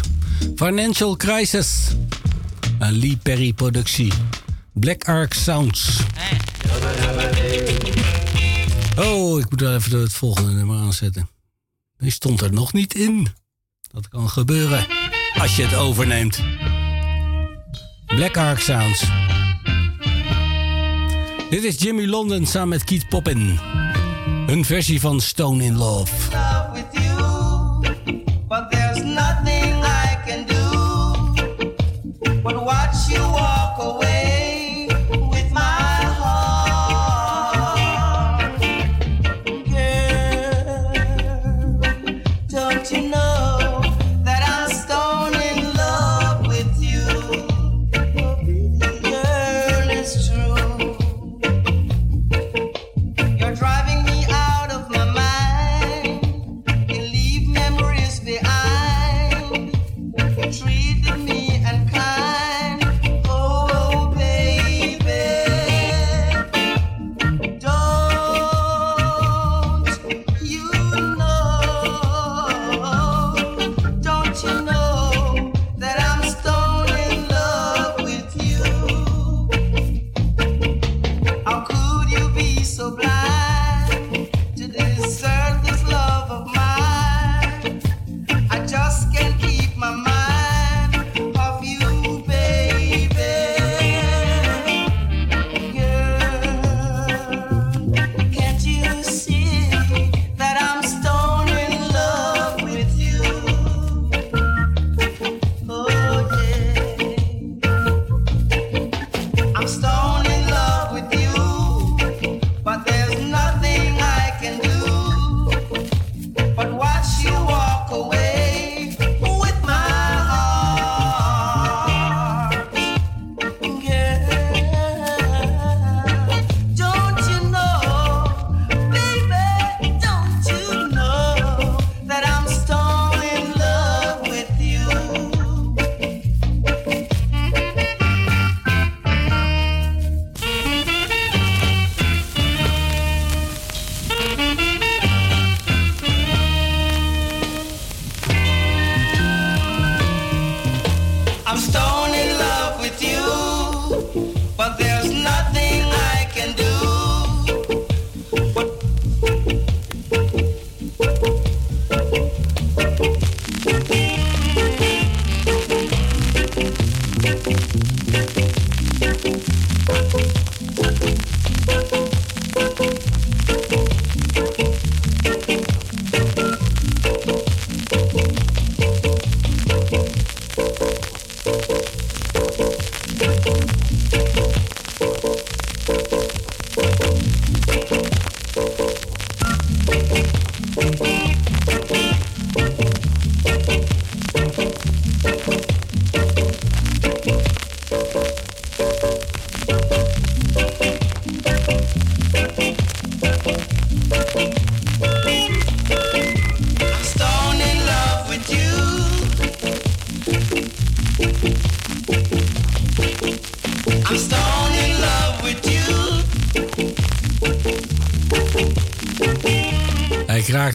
Financial Crisis. Een Lee Perry productie. Black Ark Sounds. Oh, ik moet wel even het volgende nummer aanzetten. Die stond er nog niet in. Dat kan gebeuren als je het overneemt. Black Ark Sounds. Dit is Jimmy London samen met Keith Poppin. Een versie van Stone in Love.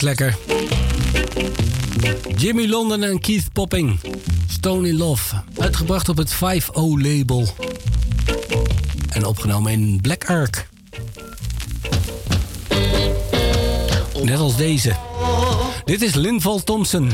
lekker. Jimmy London en Keith Popping. Stone in Love. Uitgebracht op het 5O-label. En opgenomen in Black Ark. Net als deze. Dit is Linval Thompson.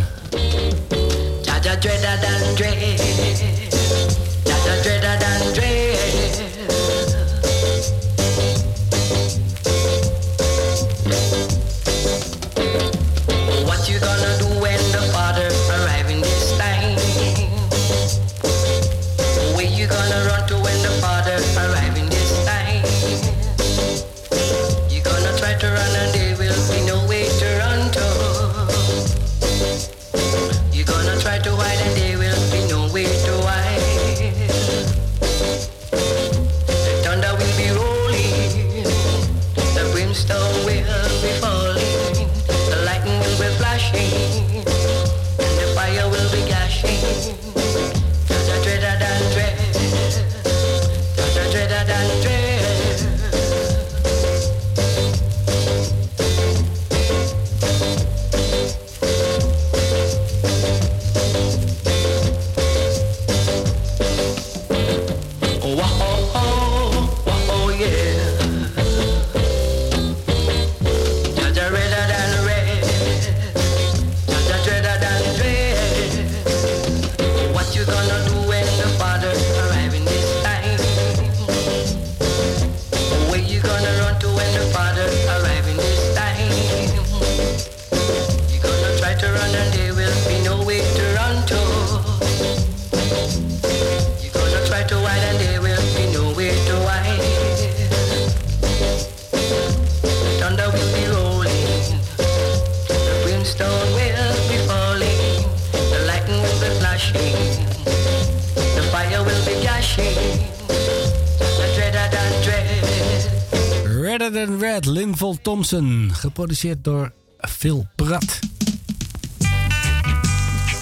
Thompson, geproduceerd door Phil Pratt.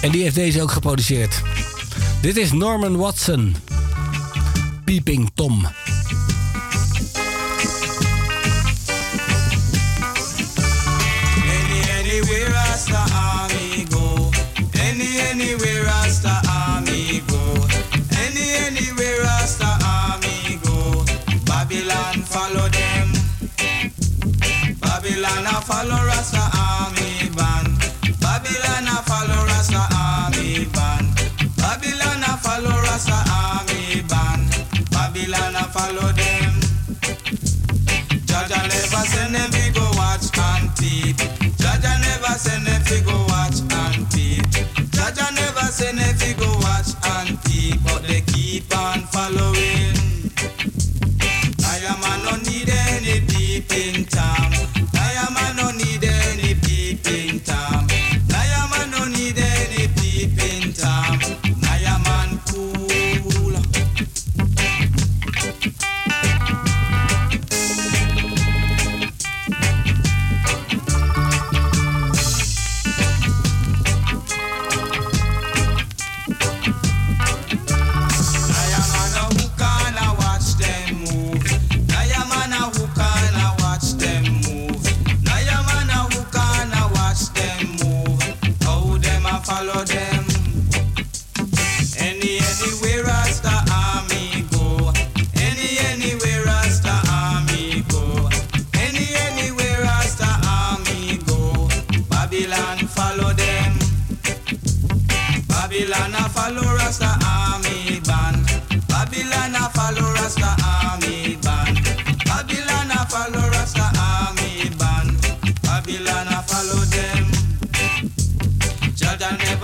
En die heeft deze ook geproduceerd. Dit is Norman Watson, Peeping Tom.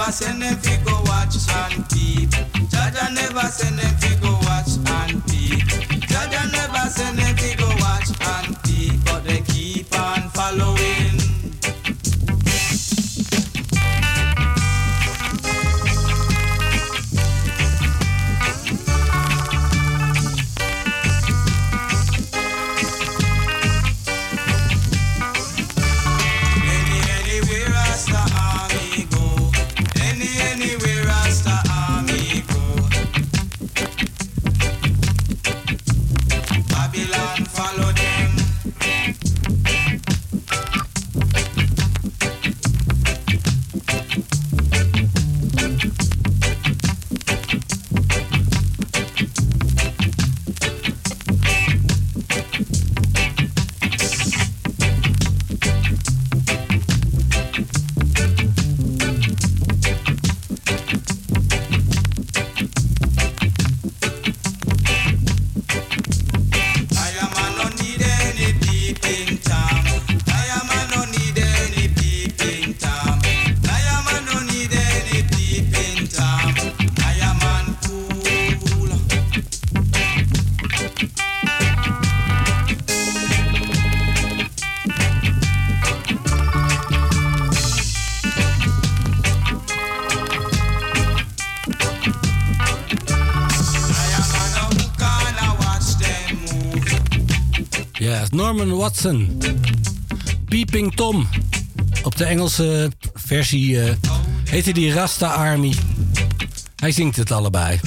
never send them fi go watch some people. Jaja never send them Watson. Peeping Tom. Op de Engelse versie uh, heette die Rasta Army. Hij zingt het allebei.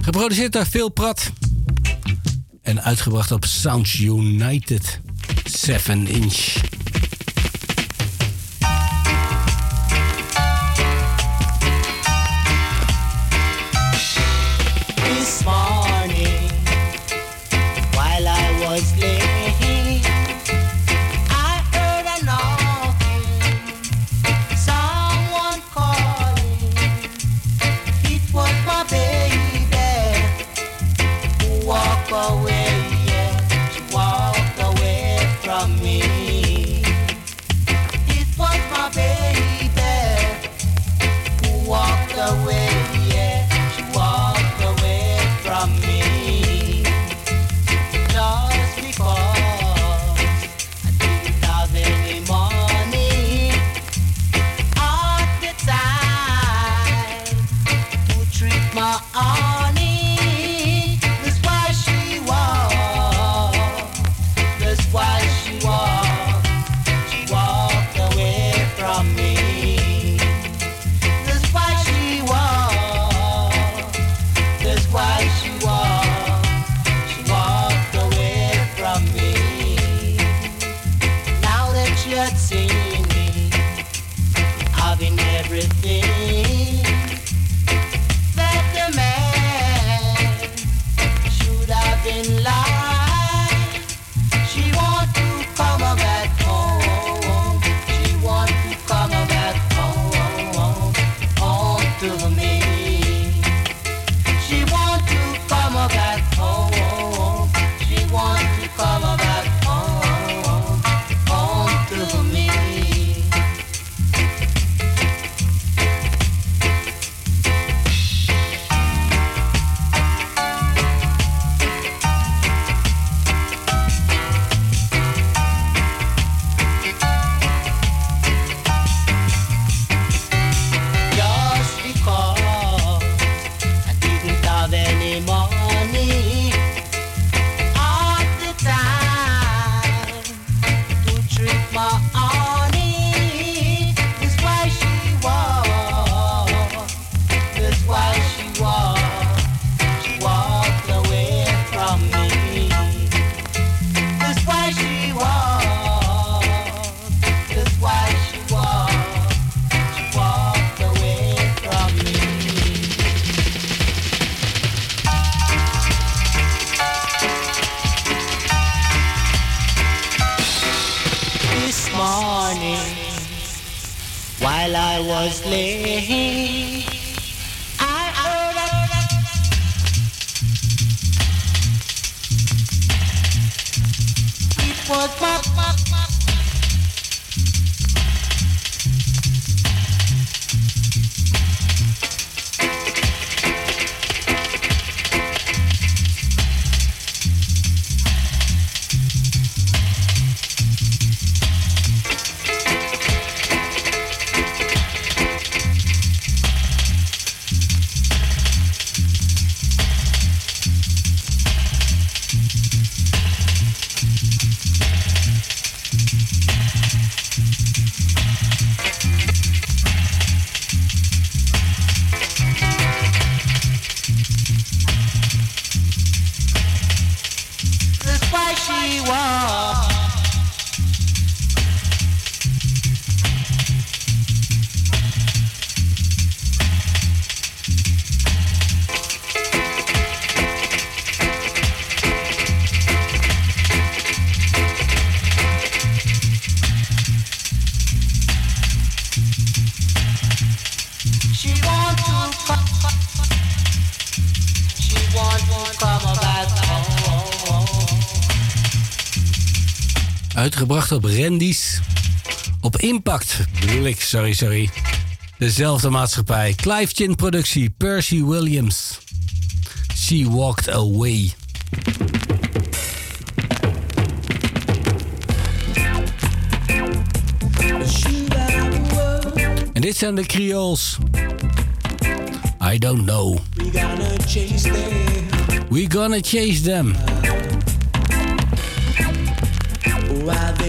Geproduceerd door Phil Prat. En uitgebracht op Sounds United 7 Inch. gebracht op Randy's, Op Impact, bedoel sorry, sorry. Dezelfde maatschappij. Clive Chin productie, Percy Williams. She Walked Away. En dit zijn de Creoles. I don't know. We gonna chase them. We're gonna chase them.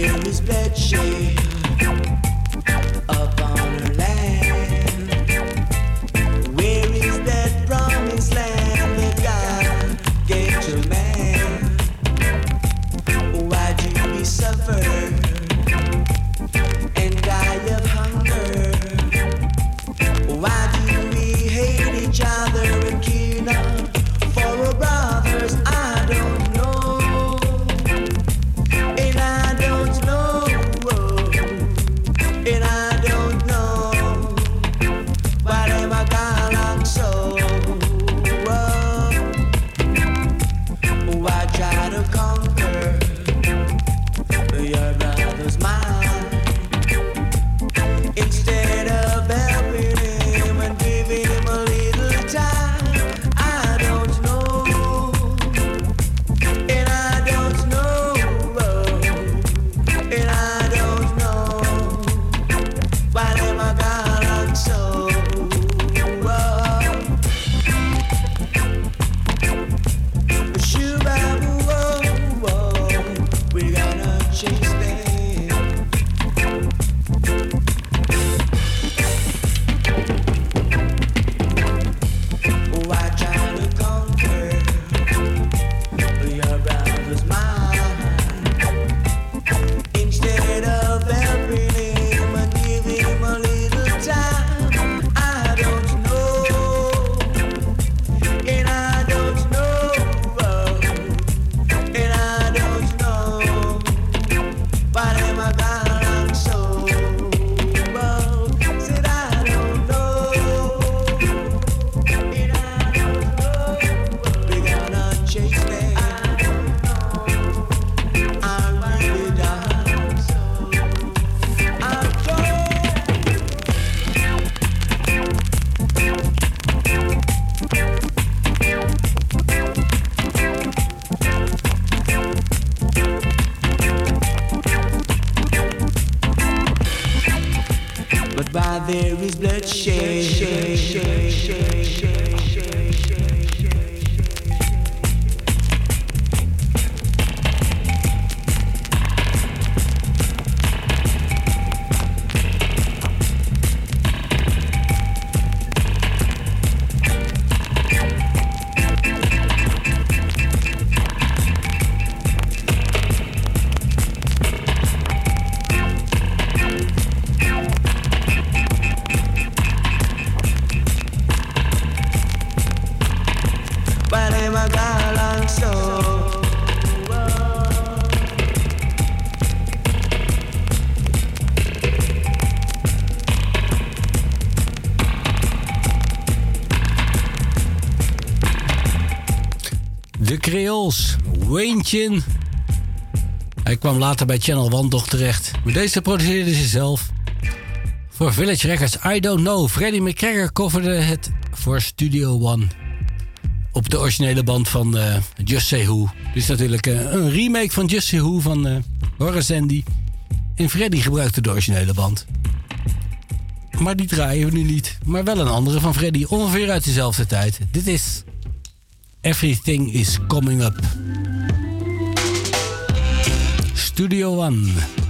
name is Betty. Hij kwam later bij Channel One toch terecht. Maar deze produceerde ze zelf. Voor Village Records, I Don't Know. Freddie McGregor coverde het voor Studio One. Op de originele band van uh, Just Say Who. Dus natuurlijk uh, een remake van Just Say Who van uh, Horace Andy. En Freddie gebruikte de originele band. Maar die draaien we nu niet. Maar wel een andere van Freddie, ongeveer uit dezelfde tijd. Dit is Everything is Coming Up. Studio One.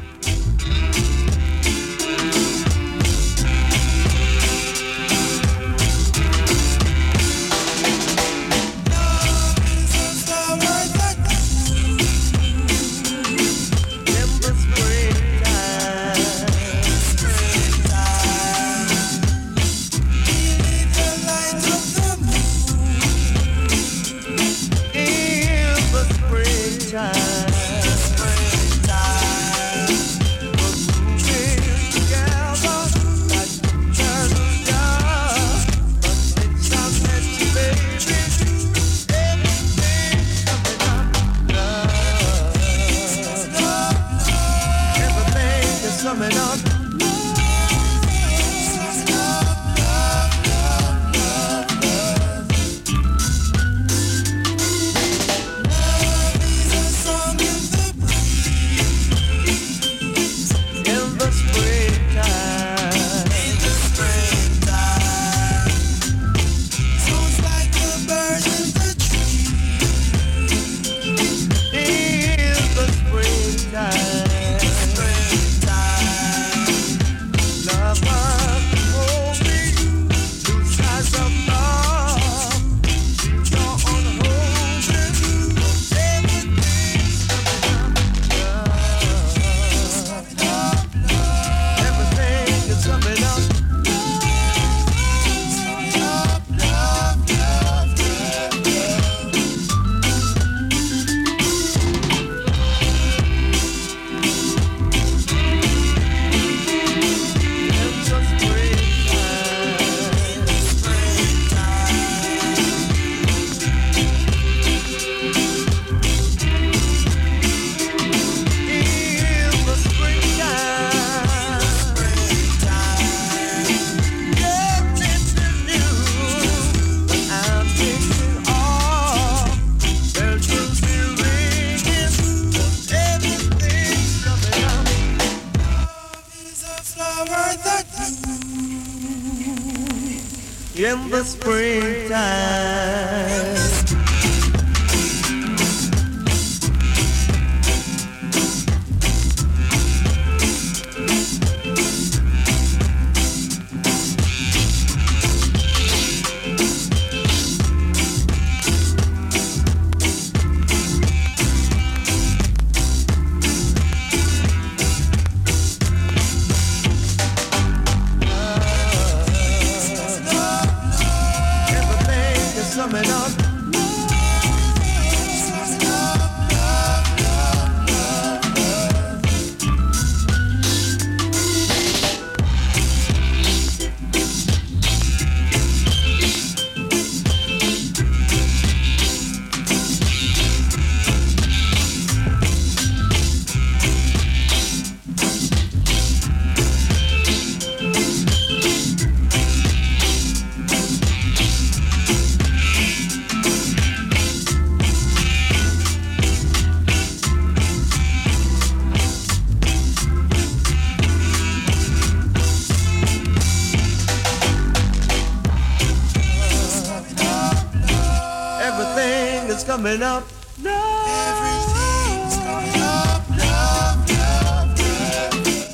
Coming up.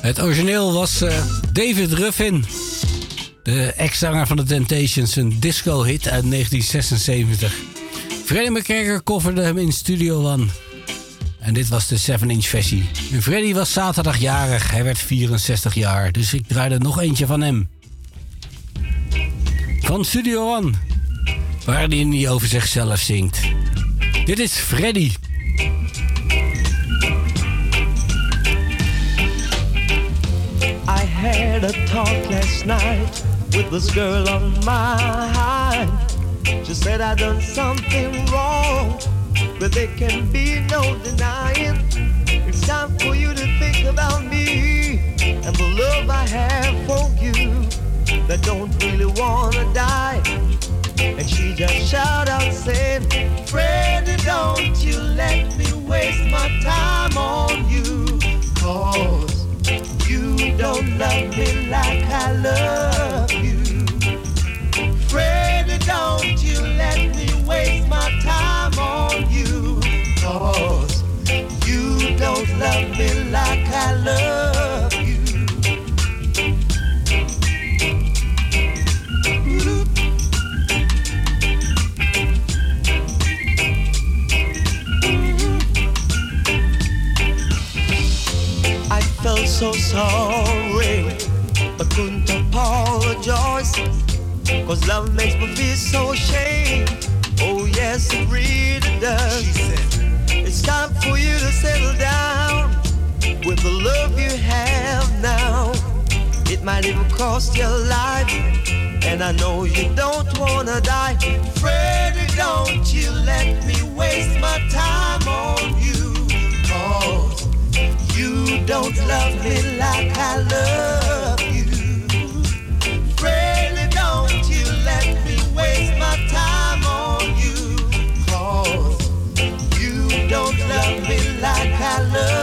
Het origineel was uh, David Ruffin. De ex-zanger van de Temptations, een disco-hit uit 1976. Freddie McGregor coverde hem in Studio One. En dit was de 7-inch versie. En Freddie was zaterdag jarig. Hij werd 64 jaar. Dus ik draaide nog eentje van hem. Van Studio One. Waarin hij over zichzelf zingt. Dit is Freddie. I had a talk last night with this girl on my mind. She said I done something wrong, but there can be no denying. It's time for you to think about me and the love I have for you that don't really wanna die. Just shout out saying, Freddie, don't you let me waste my time on you. Cause you don't love me like I love love makes me feel so ashamed. Oh, yes, it really does. It's time for you to settle down with the love you have now. It might even cost your life, and I know you don't wanna die. Freddie, don't you let me waste my time on you. Cause you don't love me like I love love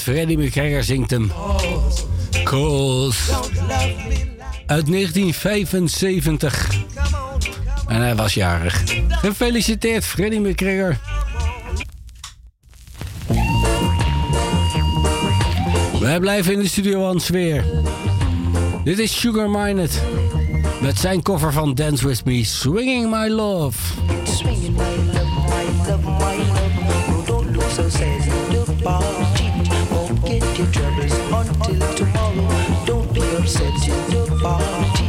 En Freddy McGregor zingt hem. Cause. Uit 1975. En hij was jarig. Gefeliciteerd, Freddy McGregor. Wij blijven in de studio aan sfeer. Dit is Sugar Mined. Met zijn cover van Dance With Me, Swinging My Love. Swinging my love, my love, my love. Don't so sad until tomorrow. Don't be upset in the party.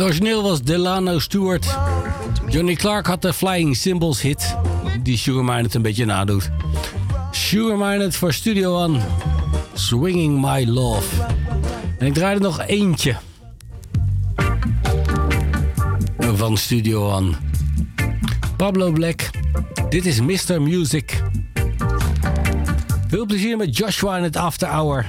Het origineel was Delano Stewart. Johnny Clark had de Flying Symbols hit, die Sugar het een beetje nadoet. Sugar het voor Studio One, Swinging My Love. En ik draai er nog eentje van Studio One. Pablo Black, dit is Mr. Music. Veel plezier met Joshua in het After Hour.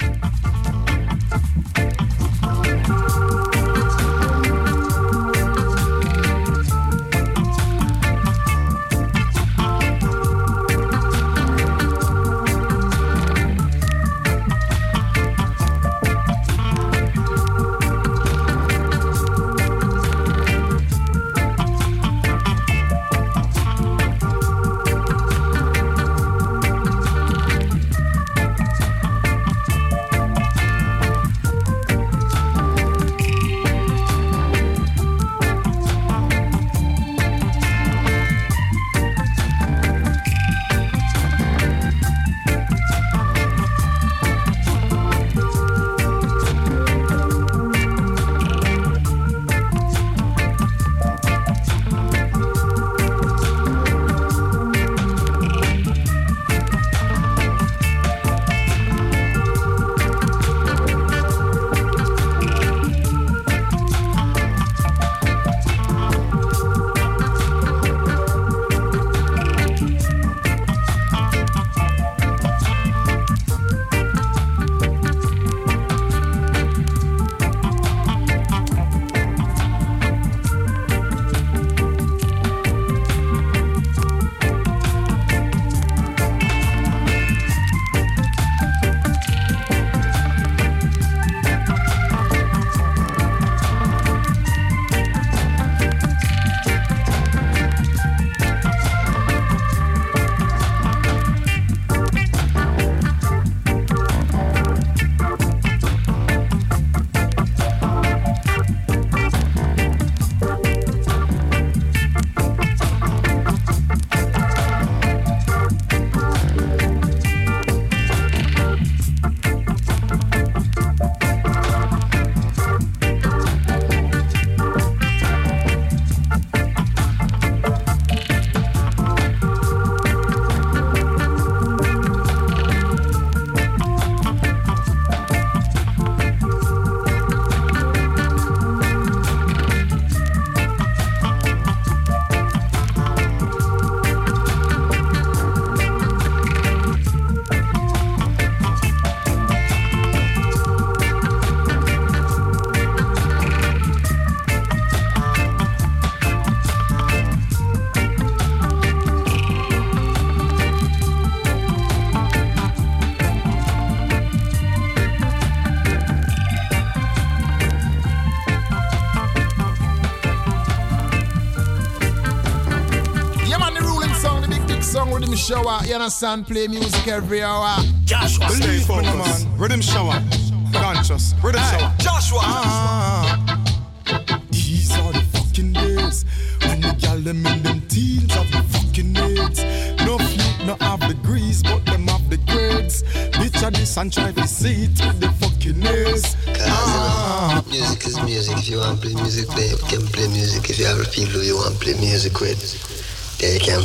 shower. You understand? Play music every hour. Joshua, stay focused. Riddim Shower. Conscious. Riddim Shower. Joshua. Ah.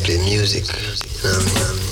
simply music. You know?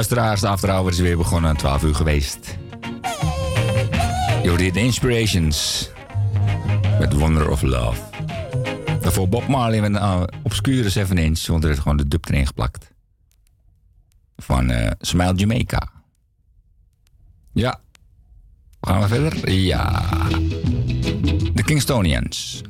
Luisteraars, de After is weer begonnen, 12 uur geweest. De Inspirations met Wonder of Love. Daarvoor Bob Marley met een uh, obscure 7 inch, want er is gewoon de dub erin geplakt. Van uh, Smile Jamaica. Ja. Gaan we verder? Ja. De Kingstonians.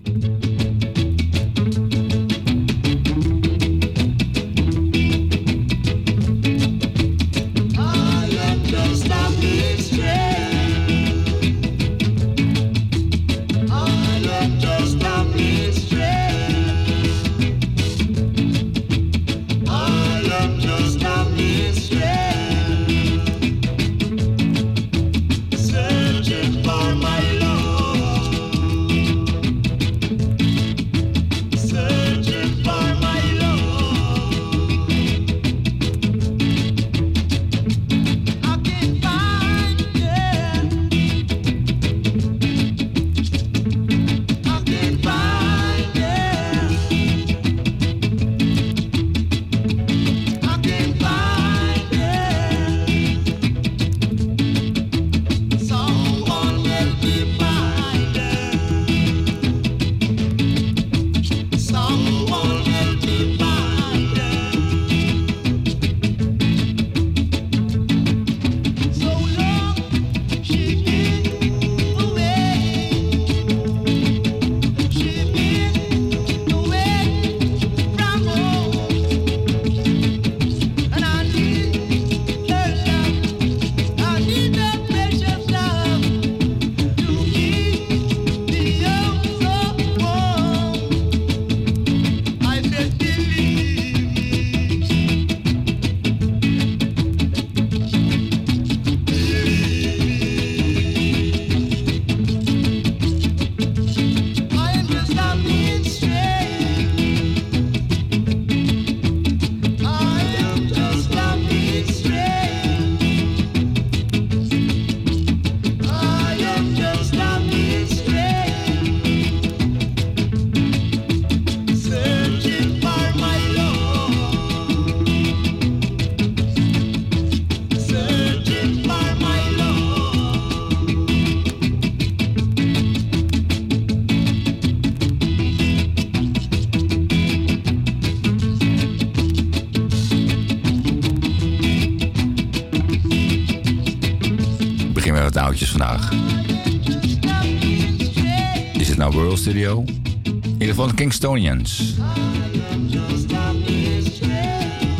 Studio? In ieder geval de Kingstonians.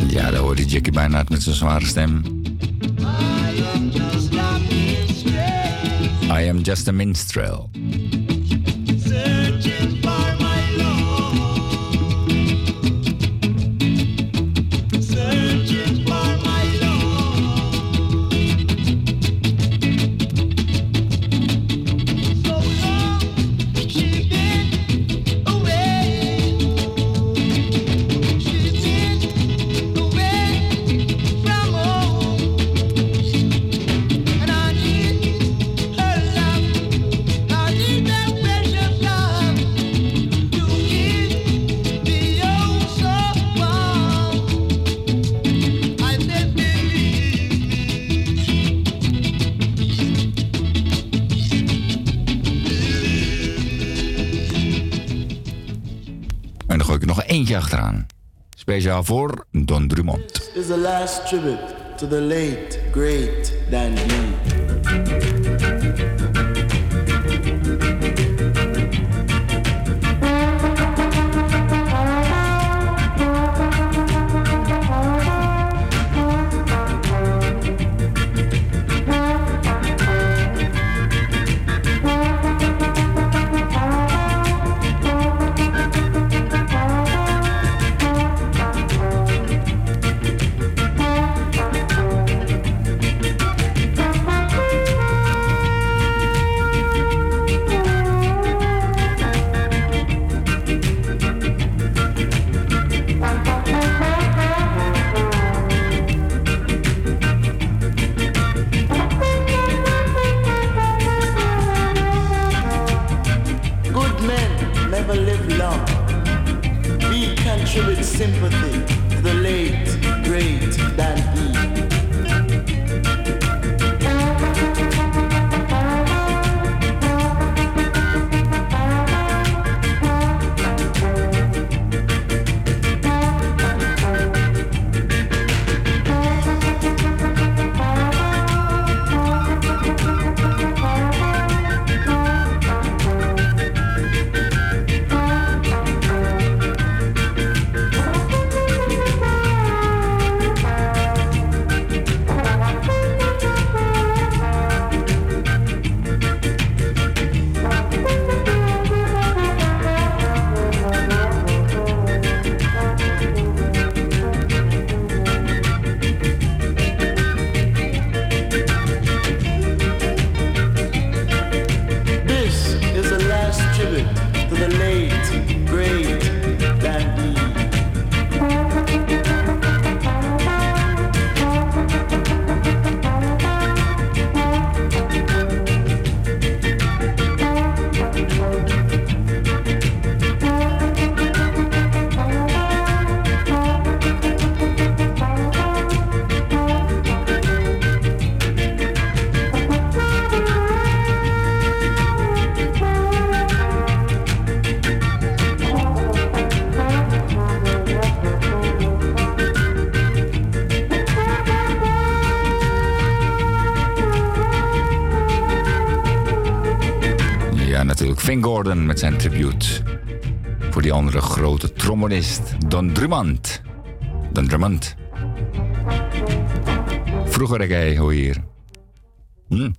Ja, daar hoorde Jackie bijna met zijn zware stem. I am just a minstrel. Achteraan. Speciaal voor Don Drummond. This is the last tribute to the late, great Dan B. Gordon met zijn tribute. Voor die andere grote trombonist, Don Drummond. Don Drummond. Vroeger reggae, hoor hier. Hm.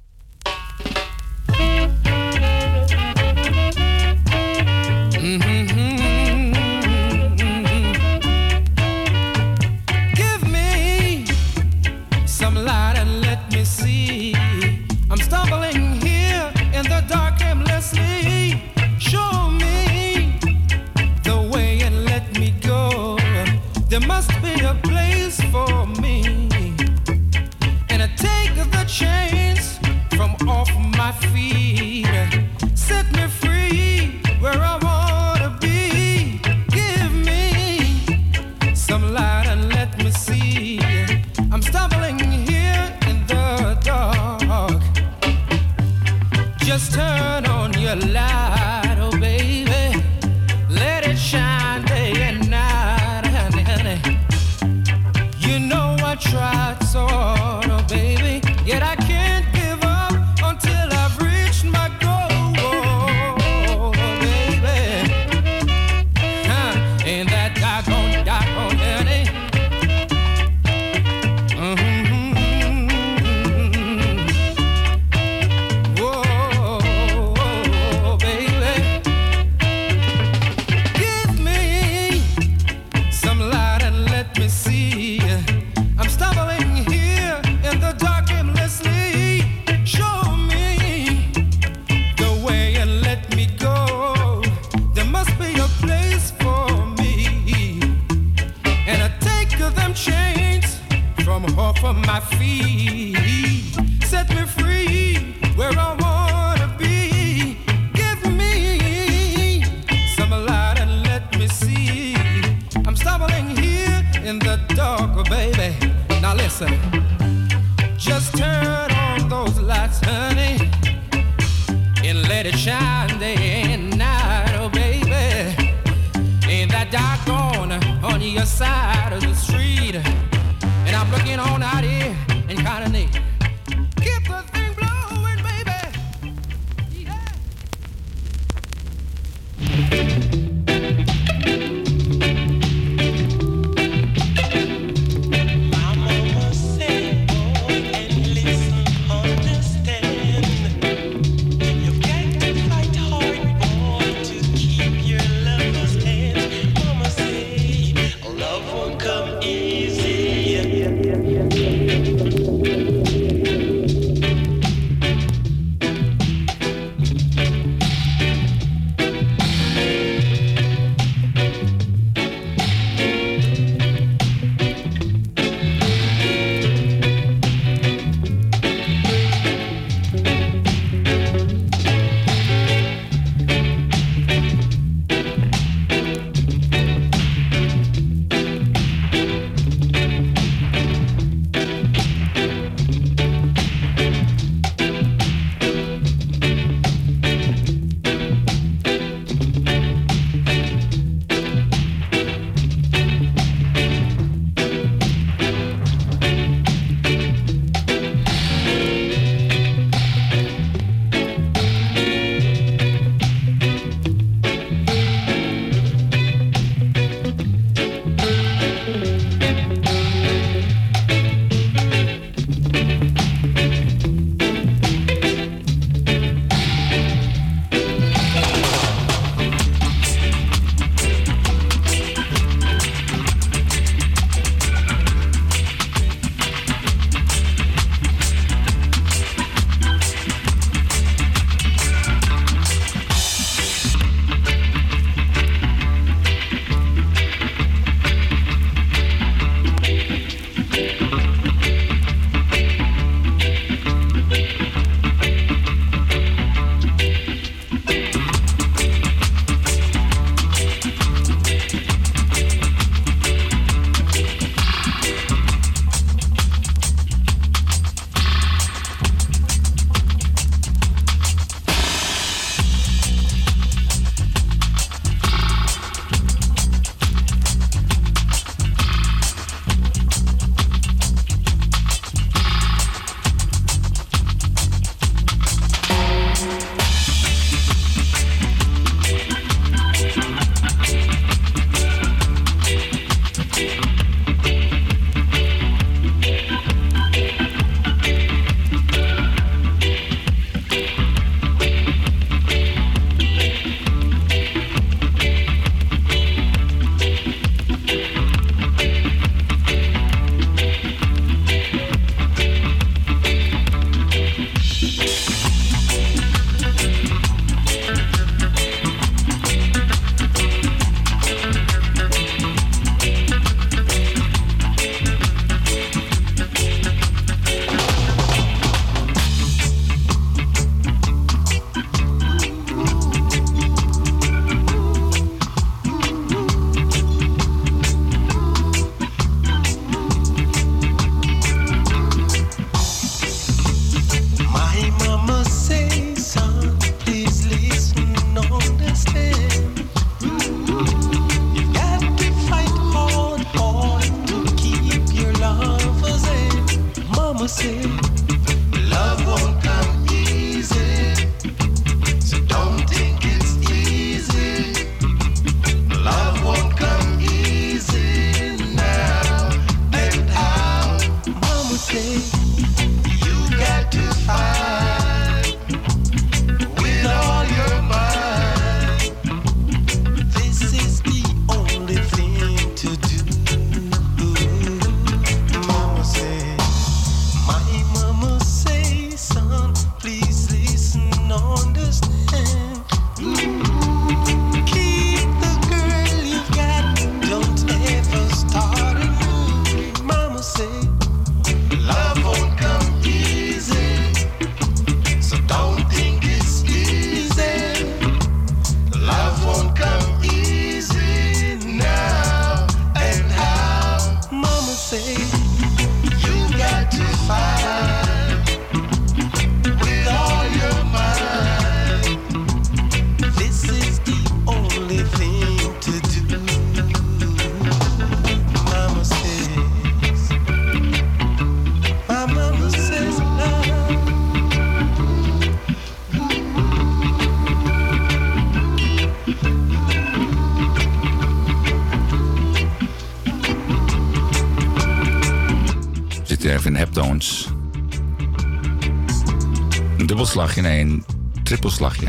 één trippelslagje.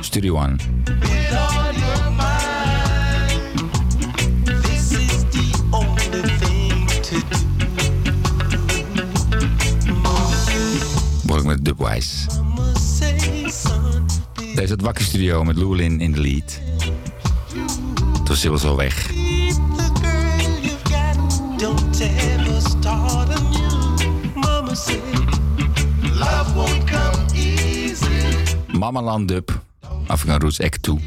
Studio One. Work met Dubwise. Daar is het Wakker Studio met Lulin in de lead. Toen was ze was al weg. Don't ever start Mama Land Dub, African Roots Act 2.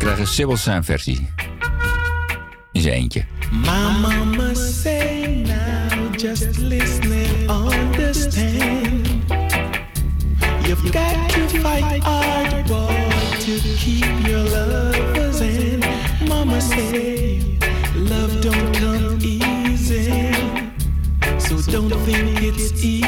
krijg een Sibyl zijn versie. In zijn eentje. Mama. got to fight hard, boy, to keep your lovers in. Mama say love don't come easy, so don't think it's easy.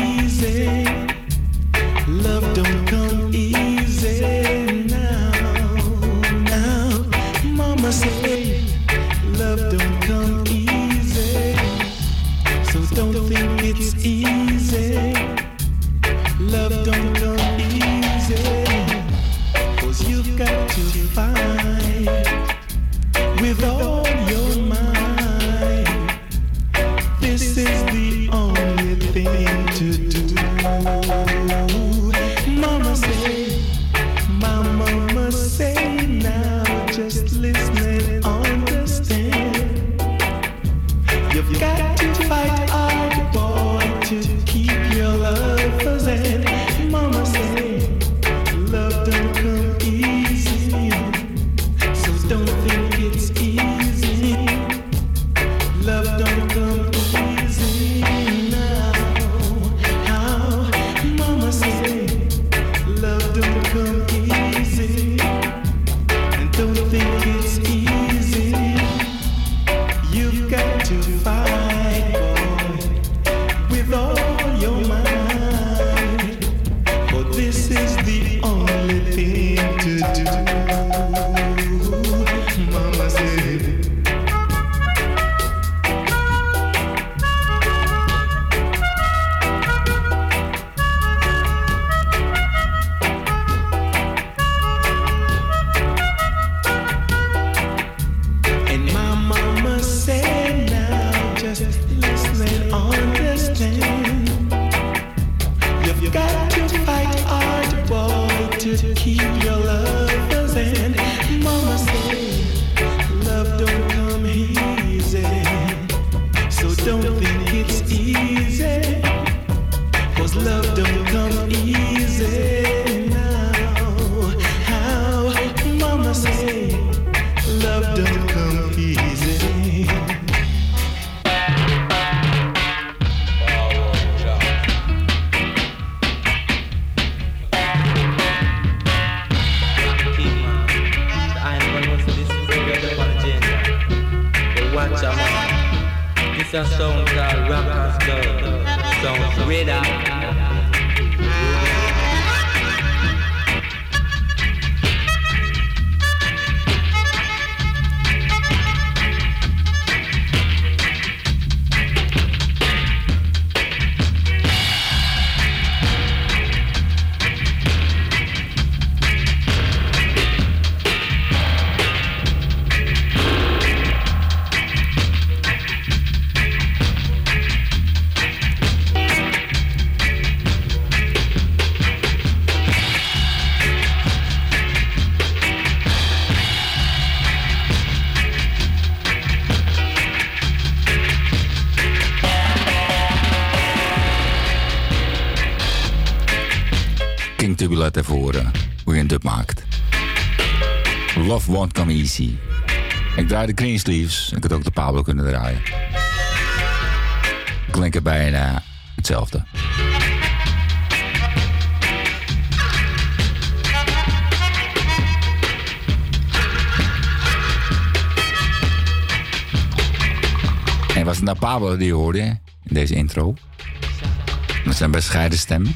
Ik Ik draaide Green Sleeves. Ik had ook de Pablo kunnen draaien. Klinken bijna hetzelfde. En was het nou Pablo die je hoorde in deze intro? Met zijn bescheiden stem.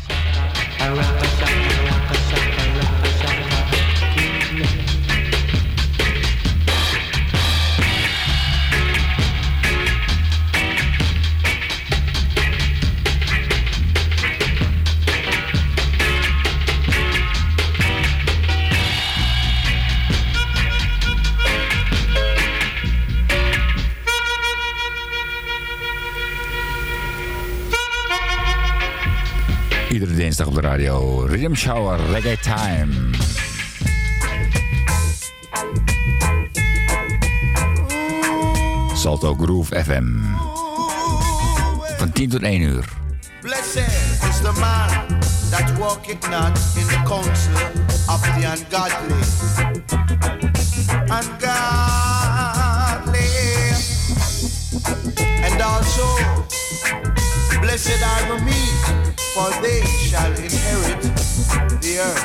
Radio. Rhythm Shower Reggae Time. Salto Groove FM. Van 10 tot 1 uur. Blessed is the man that walketh not in the counsel of the ungodly. Ungodly. And also, blessed are me for they shall inherit the earth.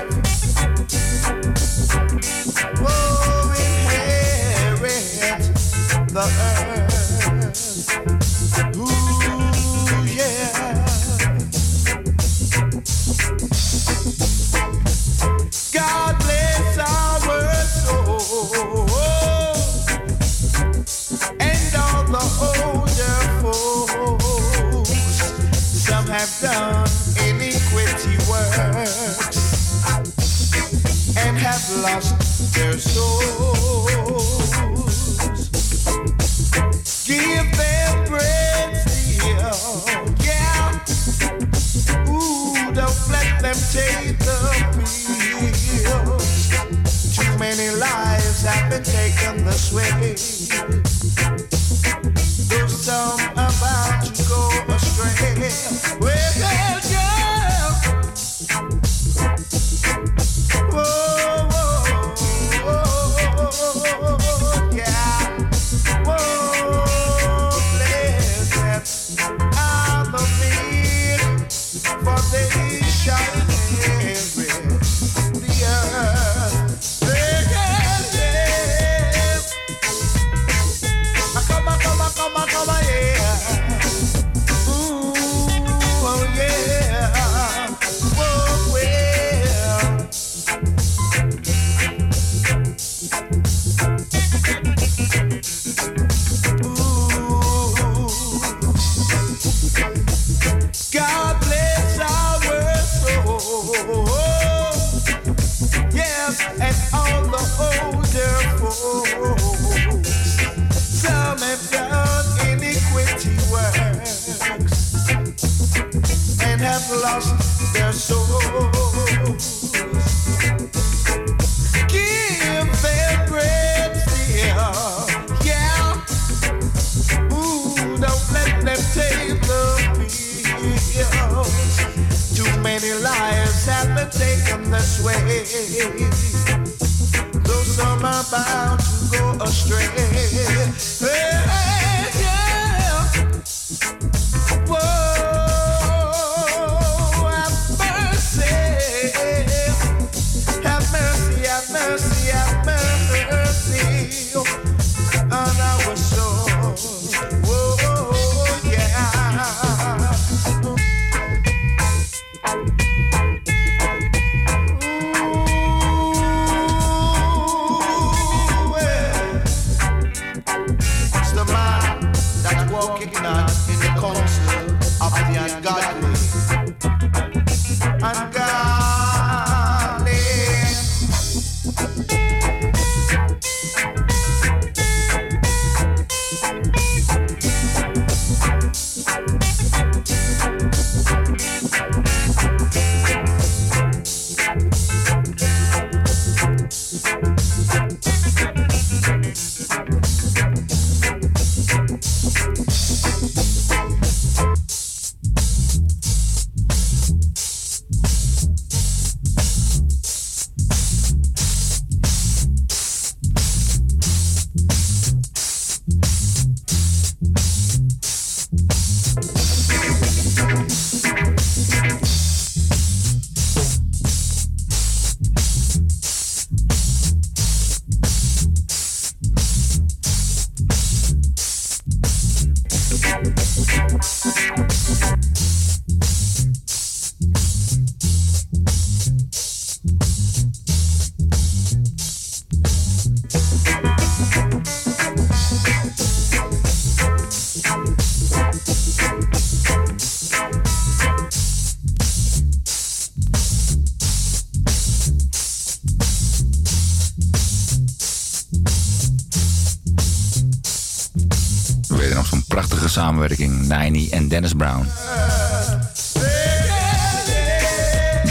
Oh, inherit the earth. lost their souls. Give them bread dear, yeah. Ooh, don't let them take the wheels. Too many lives have been taken this way. Nini en Dennis Brown.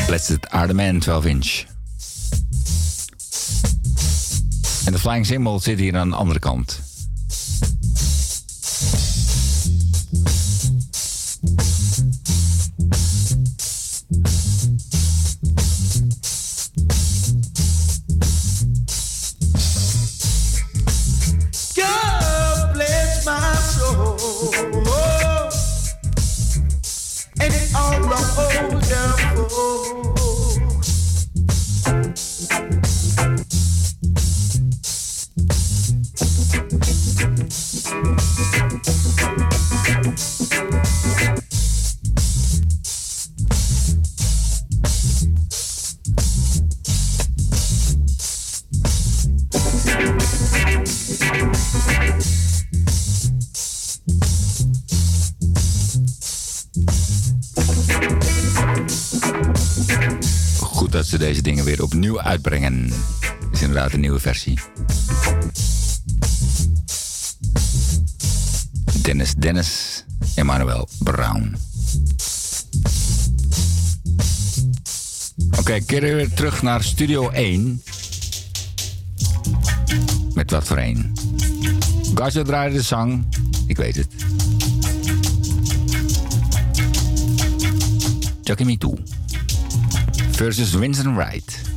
Blessed Are the Man 12 inch. En de Flying Symbol zit hier aan de andere kant. Deze dingen weer opnieuw uitbrengen. Is inderdaad een nieuwe versie. Dennis Dennis, Emmanuel Brown. Oké, keren we weer terug naar Studio 1. Met wat voor een? Gaza draaide de zang. Ik weet het. Chucky Me Too. Versus Winston Wright.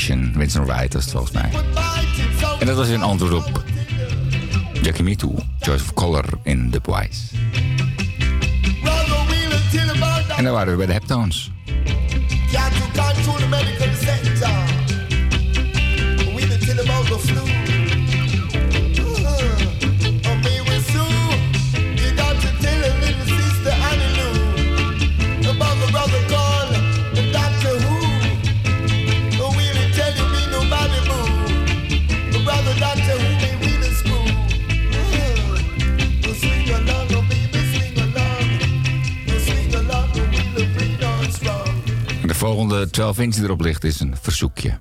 Station. Winston Wright was het volgens mij. En dat was een antwoord op Jackie Me Too, Choice of Color in The Boys. En dan waren we bij de Heptones. 12 inch erop ligt, is een verzoekje.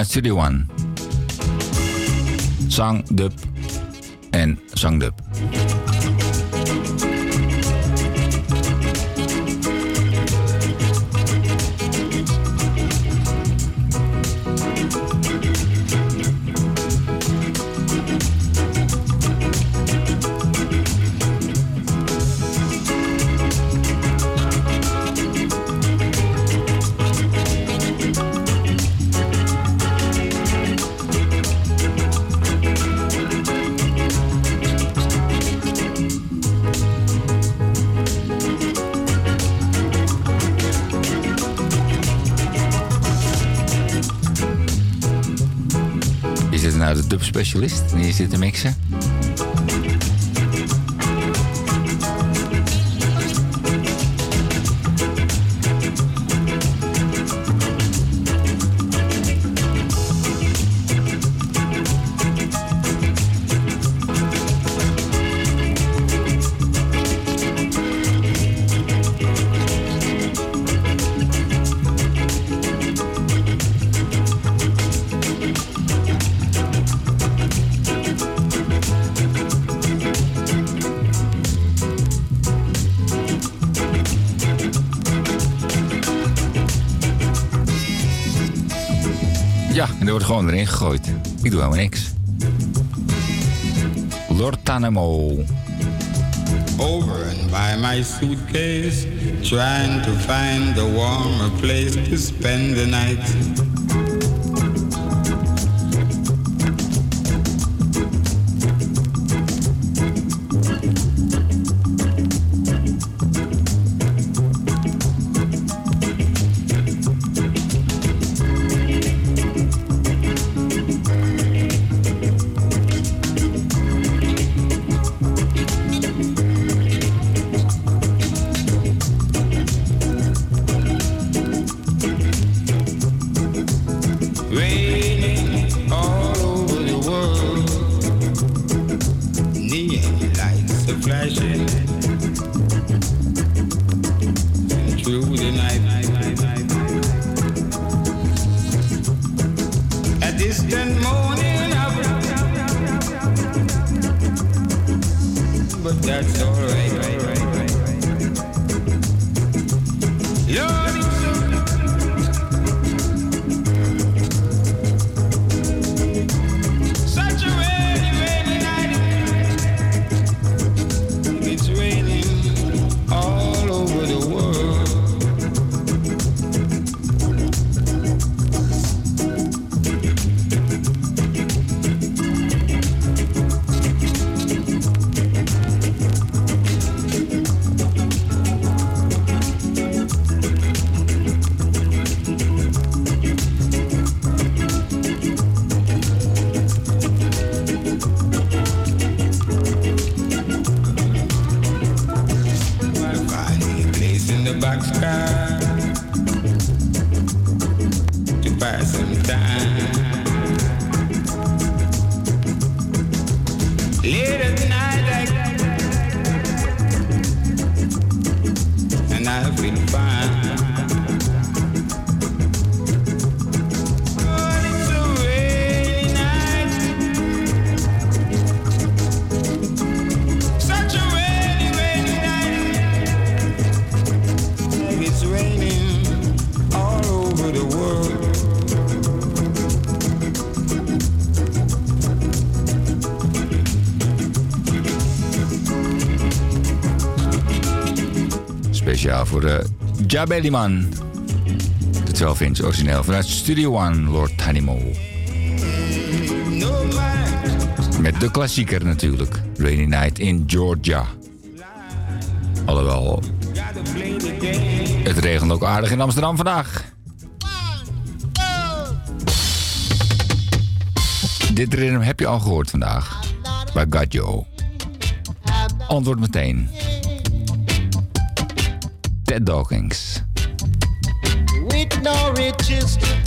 Vanuit Studio One. Zang, dub specialist? En hier mixen? Gewoon erin gegooid. Ik doe helemaal niks. Lord Tanemo. over and by my suitcase, trying to find a warmer place to spend the night. Speciaal voor de Jabelliman. De 12 inch origineel vanuit Studio One, Lord Tanimo. Met de klassieker natuurlijk. Rainy Night in Georgia. Alhoewel, het regent ook aardig in Amsterdam vandaag. Dit ritme heb je al gehoord vandaag. Bij Got You. Antwoord meteen. Ted Dawkins. with no riches to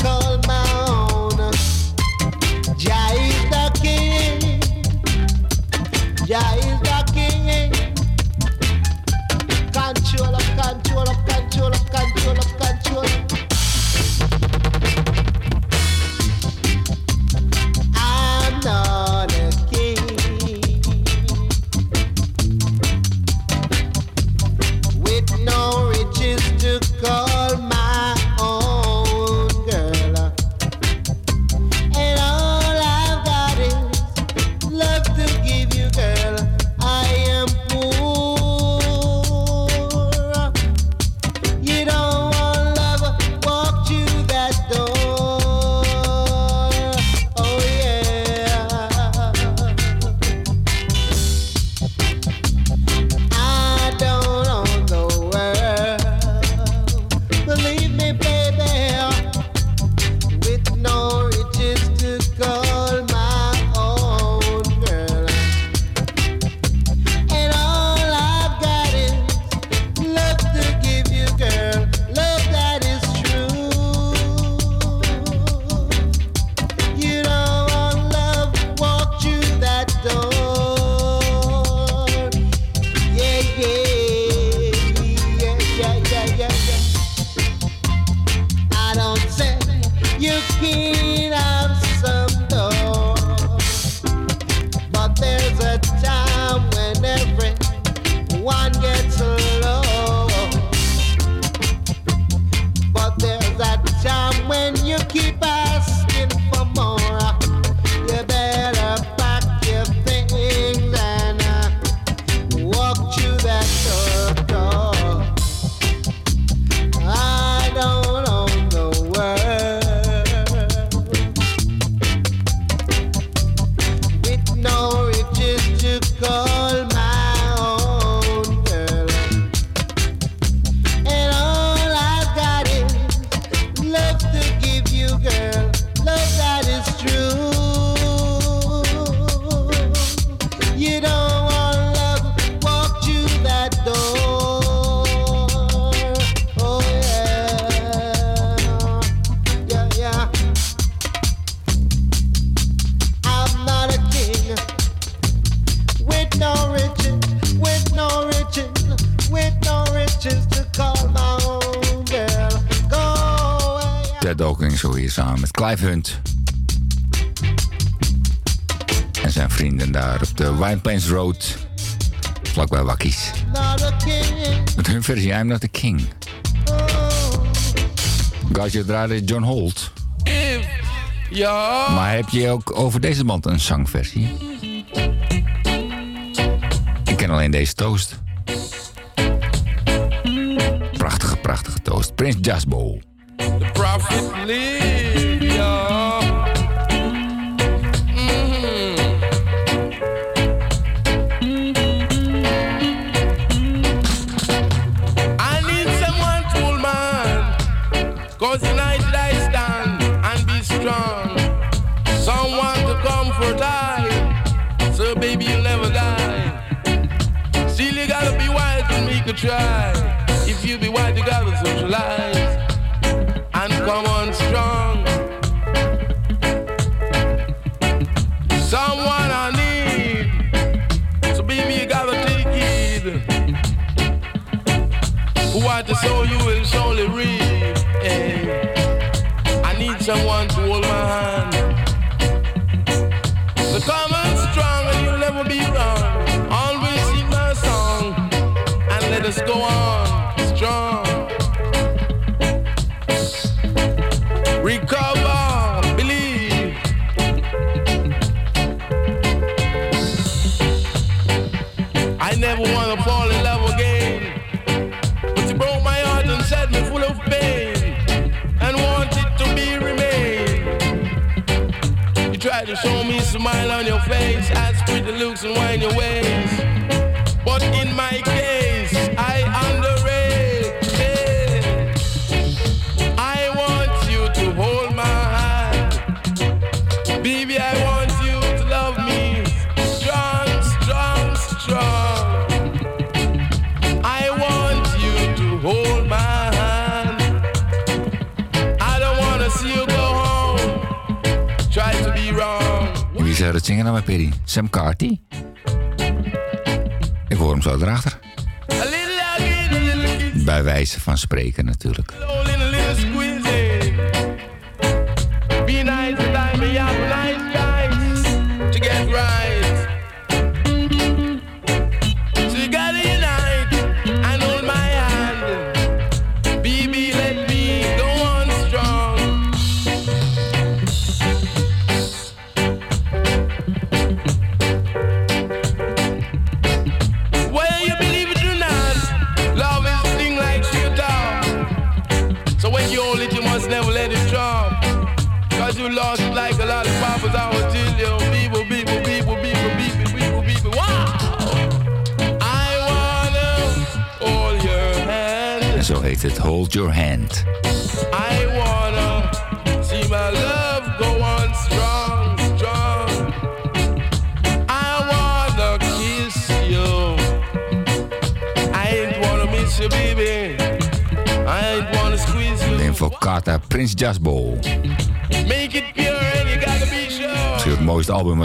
Clive Hunt. En zijn vrienden daar op de Wine Plains Road. Vlakbij Wakkies. Met hun versie I'm Not a King. Gaatje draaide John Holt. Ja. Maar heb je ook over deze band een zangversie? Ik ken alleen deze toast. Prachtige, prachtige toast. Prins Jasbo. como Sam Carty. Ik hoor hem zo erachter. Bij wijze van spreken natuurlijk.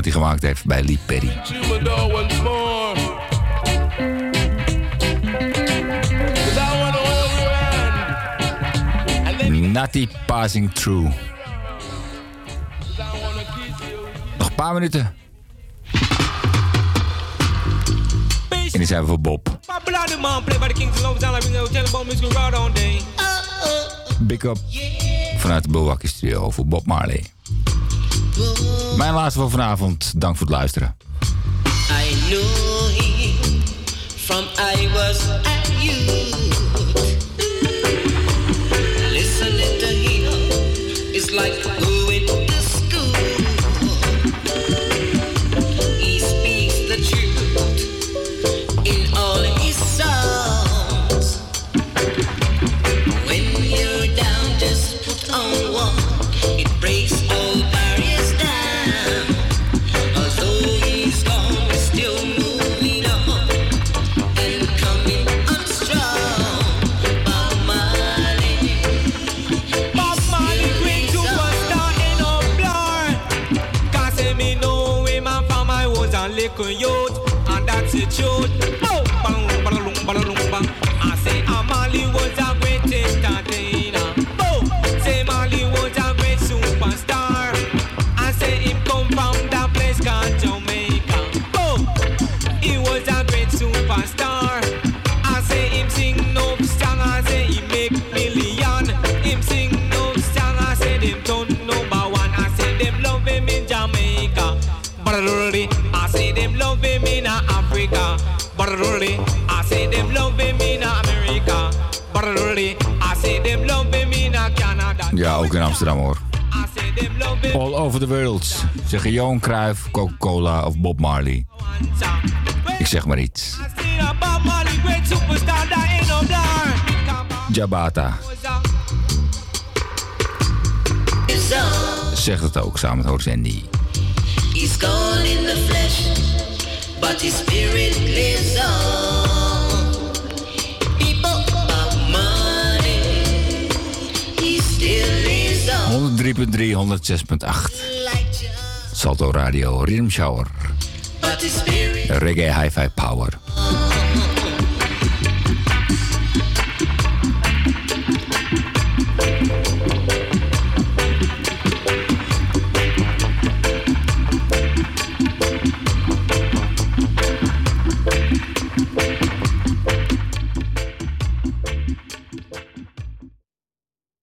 wat hij gemaakt heeft bij Lee Perry. Natty Passing Through. Nog een paar minuten. En die zijn we voor Bob. Big up vanuit de Milwaukee Studio voor Bob Marley. Mijn laatste voor vanavond. Dank voor het luisteren. I from I was at you. ook in Amsterdam hoor. All over the world zeggen Joan Cruijff, Coca-Cola of Bob Marley. Ik zeg maar iets. Jabata. Zegt het ook samen met Horse gone in the flesh, but his spirit lives on. 103.3, Salto Radio, Rhythm Shower. Reggae Hi-Fi Power.